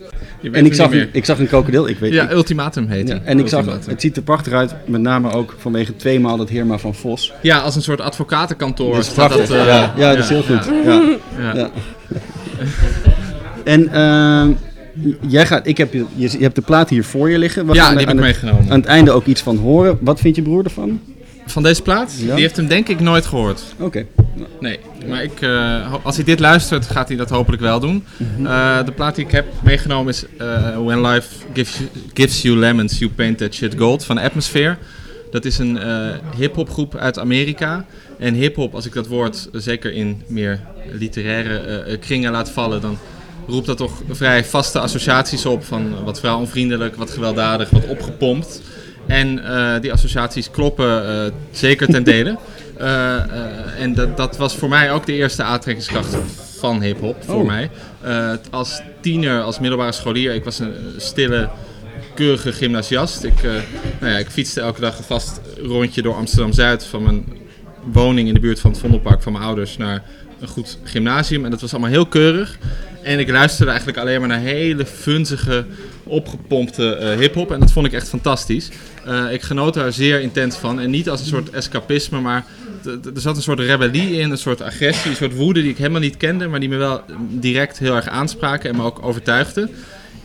[SPEAKER 2] En ik zag, een, ik zag een krokodil. Ik weet
[SPEAKER 9] Ja,
[SPEAKER 2] ik-
[SPEAKER 9] Ultimatum heet
[SPEAKER 2] ja. En ik zag, het ziet er prachtig uit. Met name ook vanwege tweemaal dat Heerma van Vos.
[SPEAKER 9] Ja, als een soort advocatenkantoor.
[SPEAKER 2] Dat is
[SPEAKER 9] eh,
[SPEAKER 2] ja, dat is heel goed. Ja. En ehm, jij gaat, ik heb je, je, hebt de plaat hier voor je liggen. We
[SPEAKER 9] Ja, die heb ik
[SPEAKER 2] het,
[SPEAKER 9] meegenomen.
[SPEAKER 2] aan het einde ook iets van horen. Wat vindt je broer ervan?
[SPEAKER 9] Van deze plaat?
[SPEAKER 2] Ja.
[SPEAKER 9] Die heeft hem denk ik nooit gehoord.
[SPEAKER 2] Oké.
[SPEAKER 9] Nee, maar ik, eh, als hij dit luistert, gaat hij dat hopelijk wel doen. Eh, de plaat die ik heb meegenomen is eh, When Life gives you, gives you Lemons, You Paint That Shit Gold van Atmosphere. Dat is een eh hip-hop groep uit Amerika. En hip-hop, als ik dat woord zeker in meer literaire eh, eh, kringen laat vallen, dan roept dat toch vrij vaste associaties op van wat vrouwonvriendelijk, wat gewelddadig, wat opgepompt. En eh, die associaties kloppen zeker ten dele. En dat, dat was voor mij ook de eerste aantrekkingskracht van hip-hop. Voor
[SPEAKER 2] Oh.
[SPEAKER 9] mij. Als tiener, als middelbare scholier, ik was een stille, keurige gymnasiast. Ik, nou ja, ik fietste elke dag een vast rondje door Amsterdam Zuid van mijn woning in de buurt van het Vondelpark van mijn ouders naar een goed gymnasium. En dat was allemaal heel keurig. En ik luisterde eigenlijk alleen maar naar hele funzige, opgepompte eh hip-hop. En dat vond ik echt fantastisch. Eh, ik genoot daar zeer intens van. En niet als een soort escapisme, maar er zat een soort rebellie in, een soort agressie, een soort woede die ik helemaal niet kende, maar die me wel direct heel erg aanspraken en me ook overtuigden.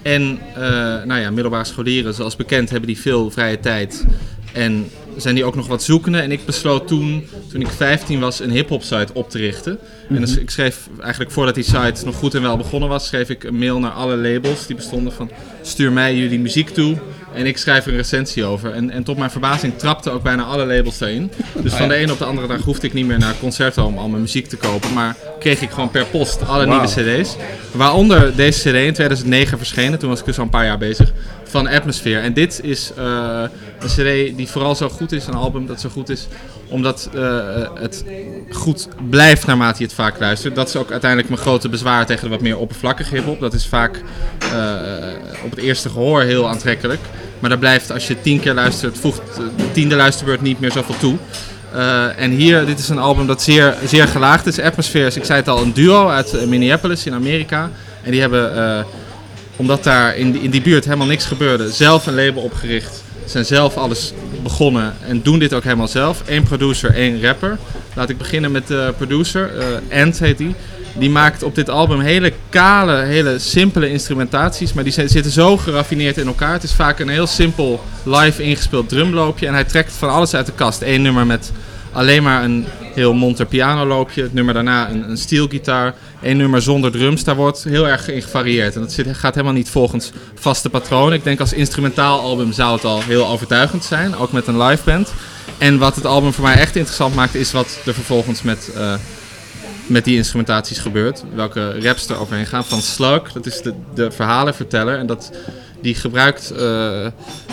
[SPEAKER 9] En eh, nou ja, middelbare scholieren, zoals bekend, hebben die veel vrije tijd. En zijn die ook nog wat zoekende. En ik besloot toen, toen ik 15 was, een hip-hop site op te richten. En dus ik schreef eigenlijk voordat die site nog goed en wel begonnen was, schreef ik een mail naar alle labels die bestonden van stuur mij jullie muziek toe. En ik schrijf er een recensie over. En, en tot mijn verbazing trapten ook bijna alle labels daarin. Dus van de ene op de andere dag hoefde ik niet meer naar concerten om al mijn muziek te kopen. Maar kreeg ik gewoon per post alle nieuwe cd's. Waaronder deze cd in 2009 verschenen. Toen was ik dus al een paar jaar bezig. Van Atmosphere. En dit is eh, een cd die vooral zo goed is. Een album dat zo goed is. Omdat eh, het goed blijft naarmate je het vaak luistert. Dat is ook uiteindelijk mijn grote bezwaar tegen de wat meer oppervlakkige hiphop. Dat is vaak eh, op het eerste gehoor heel aantrekkelijk. Maar daar blijft als je tien keer luistert, voegt de tiende luisterbeurt niet meer zoveel toe. En hier, dit is een album dat zeer, zeer gelaagd is. Atmosphere is, ik zei het al, een duo uit Minneapolis in Amerika. En die hebben, omdat daar in die, in die buurt helemaal niks gebeurde, zelf een label opgericht. Zijn zelf alles begonnen en doen dit ook helemaal zelf. Eén producer, één rapper. Laat ik beginnen met de producer, eh Ant heet die. Die maakt op dit album hele kale, hele simpele instrumentaties. Maar die zitten zo geraffineerd in elkaar. Het is vaak een heel simpel live ingespeeld drumloopje. En hij trekt van alles uit de kast. Eén nummer met alleen maar een heel monter pianoloopje. Het nummer daarna een, een steelgitaar. Eén nummer zonder drums. Daar wordt heel erg in gevarieerd. En dat zit, gaat helemaal niet volgens vaste patronen. Ik denk als instrumentaal album zou het al heel overtuigend zijn. Ook met een live band. En wat het album voor mij echt interessant maakt, is wat er vervolgens met, eh, met die instrumentaties gebeurt. Welke raps er overheen gaan. Van Slug, dat is de, de verhalenverteller. En dat, die, gebruikt, eh,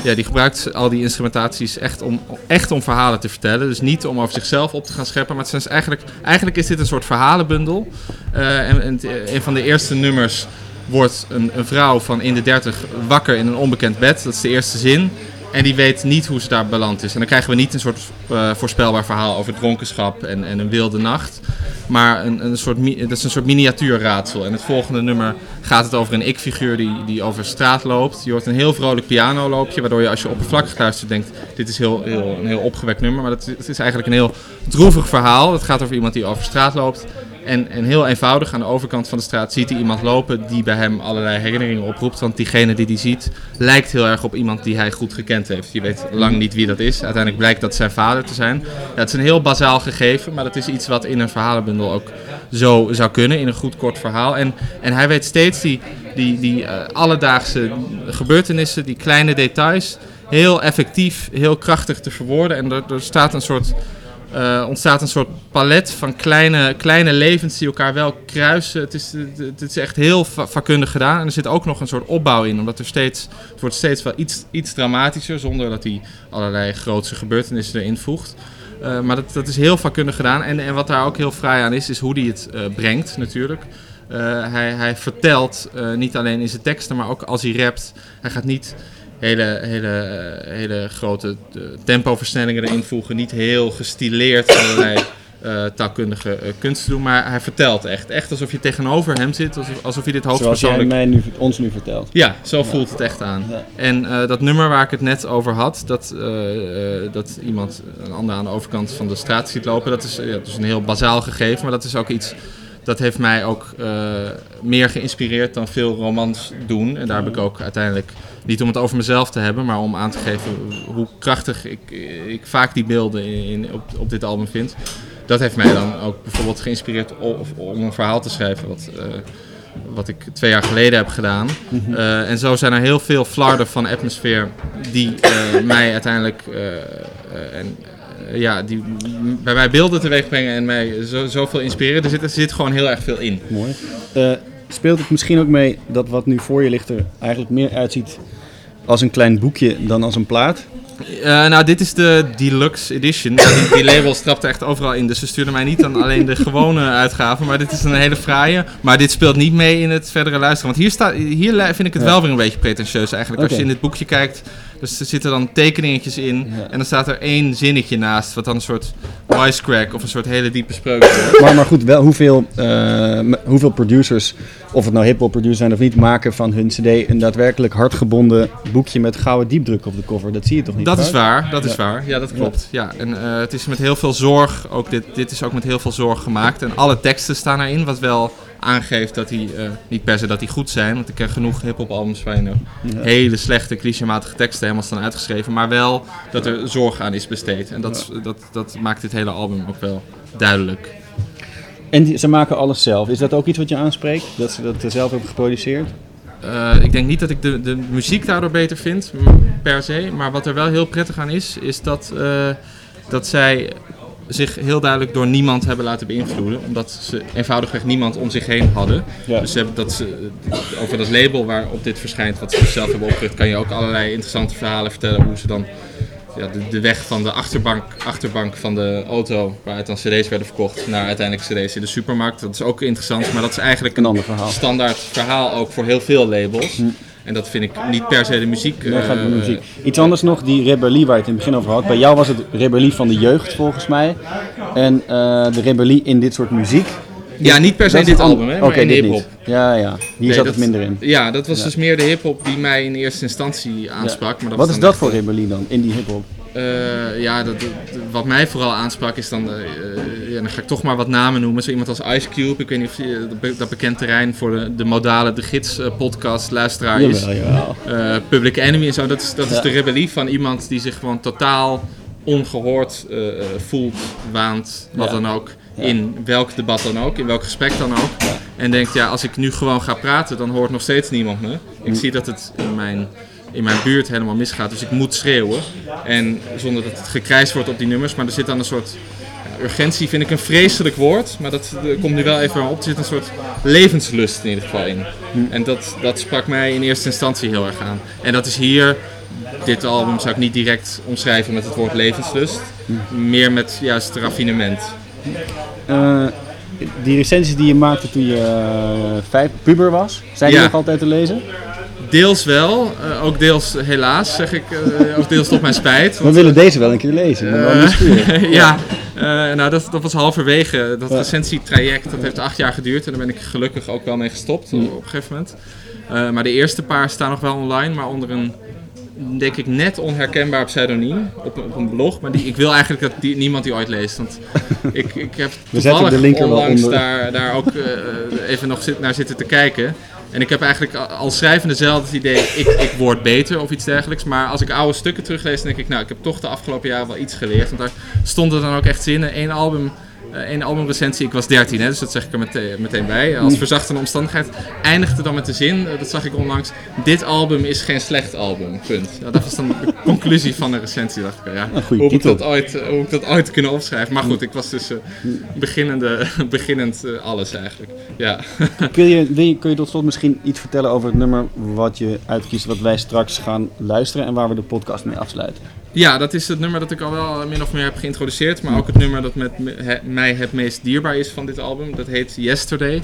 [SPEAKER 9] ja, die gebruikt al die instrumentaties echt om, echt om verhalen te vertellen. Dus niet om over zichzelf op te gaan scheppen. Maar het zijn dus eigenlijk, eigenlijk is dit een soort verhalenbundel. Eh, en, het- een van de eerste nummers wordt een, een vrouw van in de 30 wakker in een onbekend bed. Dat is de eerste zin. En die weet niet hoe ze daar beland is. En dan krijgen we niet een soort eh, voorspelbaar verhaal over dronkenschap en, en een wilde nacht. Maar een, een soort, dat is een soort miniatuurraadsel. En het volgende nummer gaat het over een ik-figuur die, die over straat loopt. Je hoort een heel vrolijk pianoloopje, waardoor je als je oppervlakkig luistert denkt... dit is heel, heel, een heel opgewekt nummer, maar het is eigenlijk een heel droevig verhaal. Het gaat over iemand die over straat loopt. En, en heel eenvoudig, aan de overkant van de straat ziet hij iemand lopen die bij hem allerlei herinneringen oproept. Want diegene die hij ziet lijkt heel erg op iemand die hij goed gekend heeft. Je weet lang niet wie dat is. Uiteindelijk blijkt dat zijn vader te zijn. Ja, het is een heel bazaal gegeven, maar dat is iets wat in een verhalenbundel ook zo zou kunnen. In een goed kort verhaal. En, en hij weet steeds die, die, die eh, alledaagse gebeurtenissen, die kleine details, heel effectief, heel krachtig te verwoorden. En er, er staat een soort eh, ontstaat een soort palet van kleine, kleine levens die elkaar wel kruisen. Het is, het is echt heel va- vakkundig gedaan. En er zit ook nog een soort opbouw in, omdat er steeds, het wordt steeds wel iets, iets dramatischer, zonder dat hij allerlei grootse gebeurtenissen erin voegt. Eh, maar dat, dat is heel vakkundig gedaan. En, en wat daar ook heel fraai aan is, is hoe hij het eh, brengt natuurlijk. Hij, hij vertelt niet alleen in zijn teksten, maar ook als hij rapt. Hij gaat niet hele, hele, hele grote eh, tempoversnellingen erin voegen. Niet heel gestileerd allerlei eh, taalkundige eh, kunsten doen. Maar hij vertelt echt. Echt alsof je tegenover hem zit. Alsof, alsof je dit
[SPEAKER 2] Zoals jij
[SPEAKER 9] hoofdpersoonlijk...
[SPEAKER 2] mij nu, ons nu vertelt.
[SPEAKER 9] Ja, zo voelt het echt aan.
[SPEAKER 2] Ja.
[SPEAKER 9] En dat nummer waar ik het net over had, dat, dat iemand een ander aan de overkant van de straat ziet lopen, dat is, ja, dat is een heel bazaal gegeven, maar dat is ook iets dat heeft mij ook eh, meer geïnspireerd dan veel romans doen. En daar heb ik ook uiteindelijk, niet om het over mezelf te hebben, maar om aan te geven hoe krachtig ik, ik vaak die beelden in, in- op, op dit album vind. Dat heeft mij dan ook bijvoorbeeld geïnspireerd om, een verhaal te schrijven wat, eh, wat ik twee jaar geleden heb gedaan. Eh, en zo zijn er heel veel flarden van atmosfeer die mij uiteindelijk en, ja, die bij mij beelden teweeg brengen en mij zo, zoveel inspireren. Er zit, er zit gewoon heel erg veel in.
[SPEAKER 2] Mooi. Eh, speelt het misschien ook mee dat wat nu voor je ligt er eigenlijk meer uitziet als een klein boekje dan als een plaat?
[SPEAKER 9] Eh, nou, dit is de deluxe edition. Die, die label strapt er echt overal in. Dus ze stuurden mij niet dan alleen de gewone uitgave. Maar dit is een hele fraaie. Maar dit speelt niet mee in het verdere luisteren. Want hier, staat, hier vind ik het
[SPEAKER 2] Ja.
[SPEAKER 9] wel weer een beetje pretentieus eigenlijk. Als je in dit boekje kijkt, dus er zitten dan tekeningetjes in.
[SPEAKER 2] Ja.
[SPEAKER 9] En dan staat er één zinnetje naast. Wat dan een soort wisecrack of een soort hele diepe spreuk is.
[SPEAKER 2] Maar, maar goed, wel hoeveel, eh, hoeveel producers, of het nou hip-hop producers zijn of niet, maken van hun CD een daadwerkelijk hardgebonden boekje met gouden diepdruk op de cover? Dat zie je toch niet?
[SPEAKER 9] Dat is waar, dat is
[SPEAKER 2] Ja.
[SPEAKER 9] waar. Ja, dat klopt. Ja, en eh, het is met heel veel zorg, ook dit, dit is ook met heel veel zorg gemaakt. En alle teksten staan erin, wat wel aangeeft dat die, eh, niet per se dat die goed zijn. Want ik ken genoeg hip-hop albums waarin er
[SPEAKER 2] Ja.
[SPEAKER 9] hele slechte, clichématige teksten helemaal staan uitgeschreven. Maar wel dat er zorg aan is besteed. En dat, dat, dat maakt dit hele album ook wel duidelijk.
[SPEAKER 2] En die- ze maken alles zelf. Is dat ook iets wat je aanspreekt? Dat ze dat zelf hebben geproduceerd?
[SPEAKER 9] Eh, ik denk niet dat ik de, de muziek daardoor beter vind, per se. Maar wat er wel heel prettig aan is, is dat, eh, dat zij zich heel duidelijk door niemand hebben laten beïnvloeden. Omdat ze eenvoudigweg niemand om zich heen hadden.
[SPEAKER 2] Ja.
[SPEAKER 9] Dus ze hebben dat ze, over dat label waarop dit verschijnt, wat ze zelf hebben opgericht, kan je ook allerlei interessante verhalen vertellen. Hoe ze dan ja, de, de weg van de achterbank, achterbank van de auto, waaruit dan cd's werden verkocht, naar uiteindelijk cd's in de supermarkt. Dat is ook interessant, maar dat is eigenlijk
[SPEAKER 2] Een ander verhaal.
[SPEAKER 9] standaard verhaal ook voor heel veel labels. En dat vind ik niet per se de muziek.
[SPEAKER 2] Daar gaat de
[SPEAKER 9] eh,
[SPEAKER 2] muziek. Iets anders nog, die rebellie waar je het in het begin over had. Bij jou was het rebellie van de jeugd volgens mij. En eh, de rebellie in dit soort muziek.
[SPEAKER 9] Ja, niet per se in dit album, hè, maar in hip-hop.
[SPEAKER 2] Ja, ja. Hier
[SPEAKER 9] Nee,
[SPEAKER 2] zat
[SPEAKER 9] dat-
[SPEAKER 2] het minder in.
[SPEAKER 9] Ja, dat was
[SPEAKER 2] Ja.
[SPEAKER 9] dus meer de hip-hop die mij in eerste instantie aansprak. Maar dat
[SPEAKER 2] Wat is dat voor rebellie dan, in die hip-hop?
[SPEAKER 9] Eh, ja, dat, dat- wat mij vooral aansprak is dan, eh, eh, ja, dan ga ik toch maar wat namen noemen. Zo iemand als Ice Cube, ik weet niet of je dat be- dat bekend terrein voor de, de modale De Gids eh, podcast luisteraar is.
[SPEAKER 2] Jawel, jawel.
[SPEAKER 9] Public Enemy en zo, dat is, dat is de rebellie van iemand die zich gewoon totaal ongehoord eh, eh, voelt, waant, wat
[SPEAKER 2] Ja.
[SPEAKER 9] dan ook. In welk debat dan ook, in welk gesprek dan ook. En denkt, ja, als ik nu gewoon ga praten, dan hoort nog steeds niemand me. Ik zie dat het in mijn, in mijn buurt helemaal misgaat, dus ik moet schreeuwen. En zonder dat het gekrijsd wordt op die nummers, maar er zit dan een soort... ja, urgentie vind ik een vreselijk woord, maar dat komt nu wel even op. Er zit een soort levenslust in ieder geval in. En dat, dat sprak mij in eerste instantie heel erg aan. En dat is hier, dit album zou ik niet direct omschrijven met het woord levenslust. Meer met juist raffinement.
[SPEAKER 2] Eh, die recensies die je maakte toen je eh, vijf puber was, zijn die
[SPEAKER 9] Ja.
[SPEAKER 2] nog altijd te lezen?
[SPEAKER 9] Deels wel, eh, ook deels helaas, zeg ik. eh, ook deels tot mijn spijt.
[SPEAKER 2] We
[SPEAKER 9] want,
[SPEAKER 2] willen deze wel een keer lezen. Nieuwsgierig.
[SPEAKER 9] ja, nou dat, dat was halverwege. Dat
[SPEAKER 2] Ja.
[SPEAKER 9] recensietraject, dat heeft acht jaar geduurd. En daar ben ik gelukkig ook wel mee gestopt
[SPEAKER 2] Mm.
[SPEAKER 9] op een gegeven moment. Maar de eerste paar staan nog wel online, maar onder een, denk ik, net onherkenbaar pseudoniem. Op, een- op een blog. Maar die, ik wil eigenlijk dat die, niemand die ooit leest. Want ik, ik heb
[SPEAKER 2] We zetten
[SPEAKER 9] toevallig
[SPEAKER 2] de
[SPEAKER 9] onlangs daar, daar ook even nog zit, naar zitten te kijken. En ik heb eigenlijk al- schrijvende zelf het idee, ik, ik word beter of iets dergelijks. Maar als ik oude stukken teruglees, denk ik, nou, ik heb toch de afgelopen jaren wel iets geleerd. Want daar stonden dan ook echt zinnen. Eén album, eh, één albumrecensie, ik was 13, hè, dus dat zeg ik er meteen, meteen bij. Als
[SPEAKER 2] Mm.
[SPEAKER 9] verzachtende omstandigheid eindigde dan met de zin, eh, dat zag ik onlangs, dit album is geen slecht album, punt. Ja, dat was dan de conclusie van de recensie, dacht ik. Ja,
[SPEAKER 2] Een
[SPEAKER 9] hoe, heb ik dat ooit, eh, hoe ik dat ooit kunnen opschrijven. Maar goed, ik was dus eh, beginnende, beginnend eh, alles eigenlijk. Ja.
[SPEAKER 2] Kun je, wil je, kun je tot slot misschien iets vertellen over het nummer wat je uitkiest, wat wij straks gaan luisteren en waar we de podcast mee afsluiten?
[SPEAKER 9] Ja, dat is het nummer dat ik al wel min of meer heb geïntroduceerd. Maar ook het nummer dat met he- mij het meest dierbaar is van dit album. Dat heet Yesterday.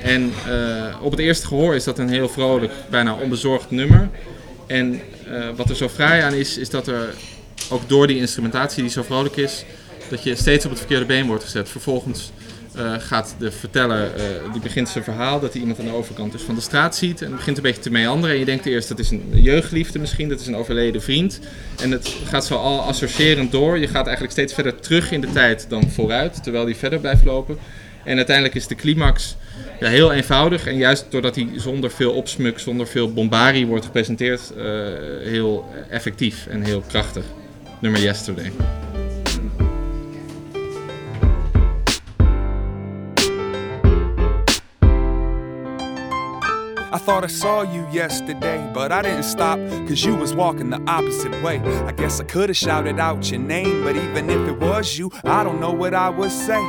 [SPEAKER 9] En eh, op het eerste gehoor is dat een heel vrolijk, bijna onbezorgd nummer. En eh, wat er zo fraai aan is, is dat er ook door die instrumentatie die zo vrolijk is, dat je steeds op het verkeerde been wordt gezet. Vervolgens eh, gaat de verteller, eh, die begint zijn verhaal, dat hij iemand aan de overkant dus van de straat ziet. En begint een beetje te meanderen. En je denkt eerst, dat is een jeugdliefde misschien, dat is een overleden vriend. En het gaat zo al associërend door. Je gaat eigenlijk steeds verder terug in de tijd dan vooruit, terwijl die verder blijft lopen. En uiteindelijk is de climax heel eenvoudig. En juist doordat hij zonder veel opsmuk, zonder veel bombarie wordt gepresenteerd, eh, heel effectief en heel krachtig. Nummer Yesterday.
[SPEAKER 10] I thought I saw you yesterday, but I didn't stop cause you was walking the opposite way. I guess I could have shouted out your name, but even if it was you, I don't know what I would say.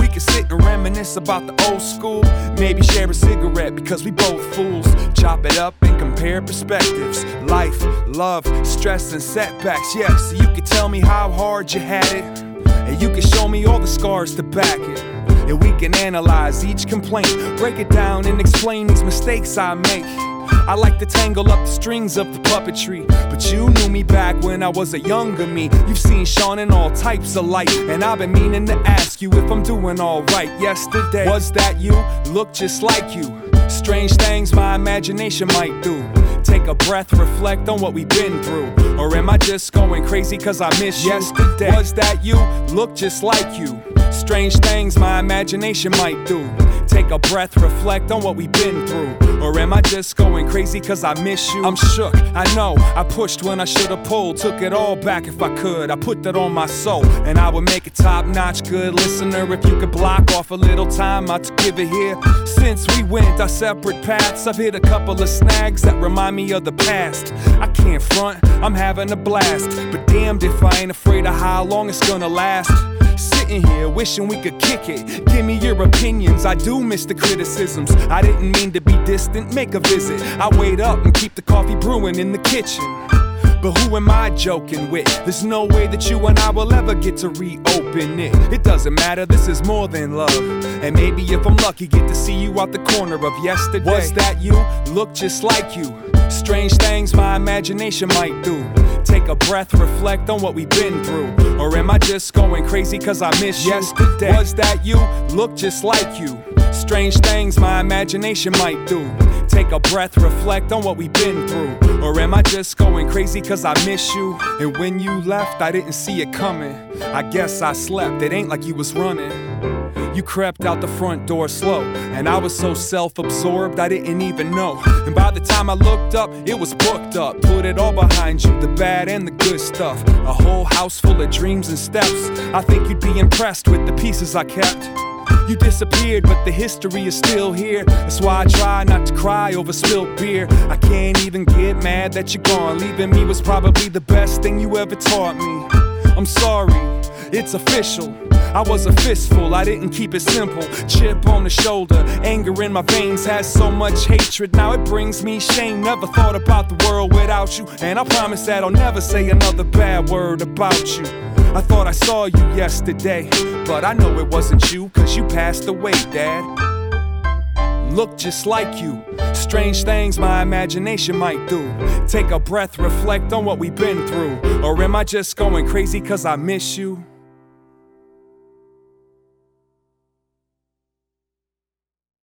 [SPEAKER 10] We could sit and reminisce about the old school, maybe share a cigarette because we both fools. Chop it up and compare perspectives. Life, love, stress, and setbacks. Yeah, so you could tell me how hard you had it, and you could show me all the scars to back it. And we can analyze each complaint, break it down, and explain these mistakes I make. I like to tangle up the strings of the puppetry, but you knew me back when I was a younger me. You've seen Sean in all types of light, and I've been meaning to ask you if I'm doing alright. Yesterday, was that you? Look just like you. Strange things my imagination might do. Take a breath, reflect on what we've been through. Or am I just going crazy cause I miss you? Yesterday, was that you? Look just like you. Strange things my imagination might do. Take a breath, reflect on what we've been through. Or am I just going crazy cause I miss you? I'm shook, I know. I pushed when I should've pulled. Took it all back if I could. I put that on my soul. And I would make a top notch good listener if you could block off a little time to give it here. Since we went our separate paths, I've hit a couple of snags that remind me of the past. I can't front, I'm having a blast. But damned if I ain't afraid of how long it's gonna last. Sitting here wishing we could kick it. Give me your opinions, I do miss the criticisms. I didn't mean to be distant, make a visit. I wait up and keep the coffee brewing in the kitchen. But who am I joking with? There's no way that you and I will ever get to reopen it. It doesn't matter, this is more than love. And maybe if I'm lucky, get to see you out the corner of yesterday. Was that you? Look just like you. Strange things my imagination might do. Take a breath, reflect on what we've been through. Or am I just going crazy cause I miss you? Yesterday. Was that you? Look just like you. Strange things my imagination might do. Take a breath, reflect on what we've been through. Or am I just going crazy cause I miss you? And when you left, I didn't see it coming. I guess I slept, it ain't like you was running. You crept out the front door slow, and I was so self absorbed I didn't even know. And by the time I looked up, it was booked up. Put it all behind you, the bad and the good stuff. A whole house full of dreams and steps. I think you'd be impressed with the pieces I kept. You disappeared, but the history is still here. That's why I try not to cry over spilled beer. I can't even get mad that you're gone. Leaving me was probably the best thing you ever taught me. I'm sorry, it's official. I was a fistful, I didn't keep it simple. Chip on the shoulder, anger in my veins has so much hatred. Now it brings me shame. Never thought about the world without you. And I promise that I'll never say another bad word about you. I thought I saw you yesterday, but I know it wasn't you, cause you passed away, Dad. look just like you. Strange things my imagination might do. Take a breath, reflect on what we've been through. Or am I just going crazy cause I miss you?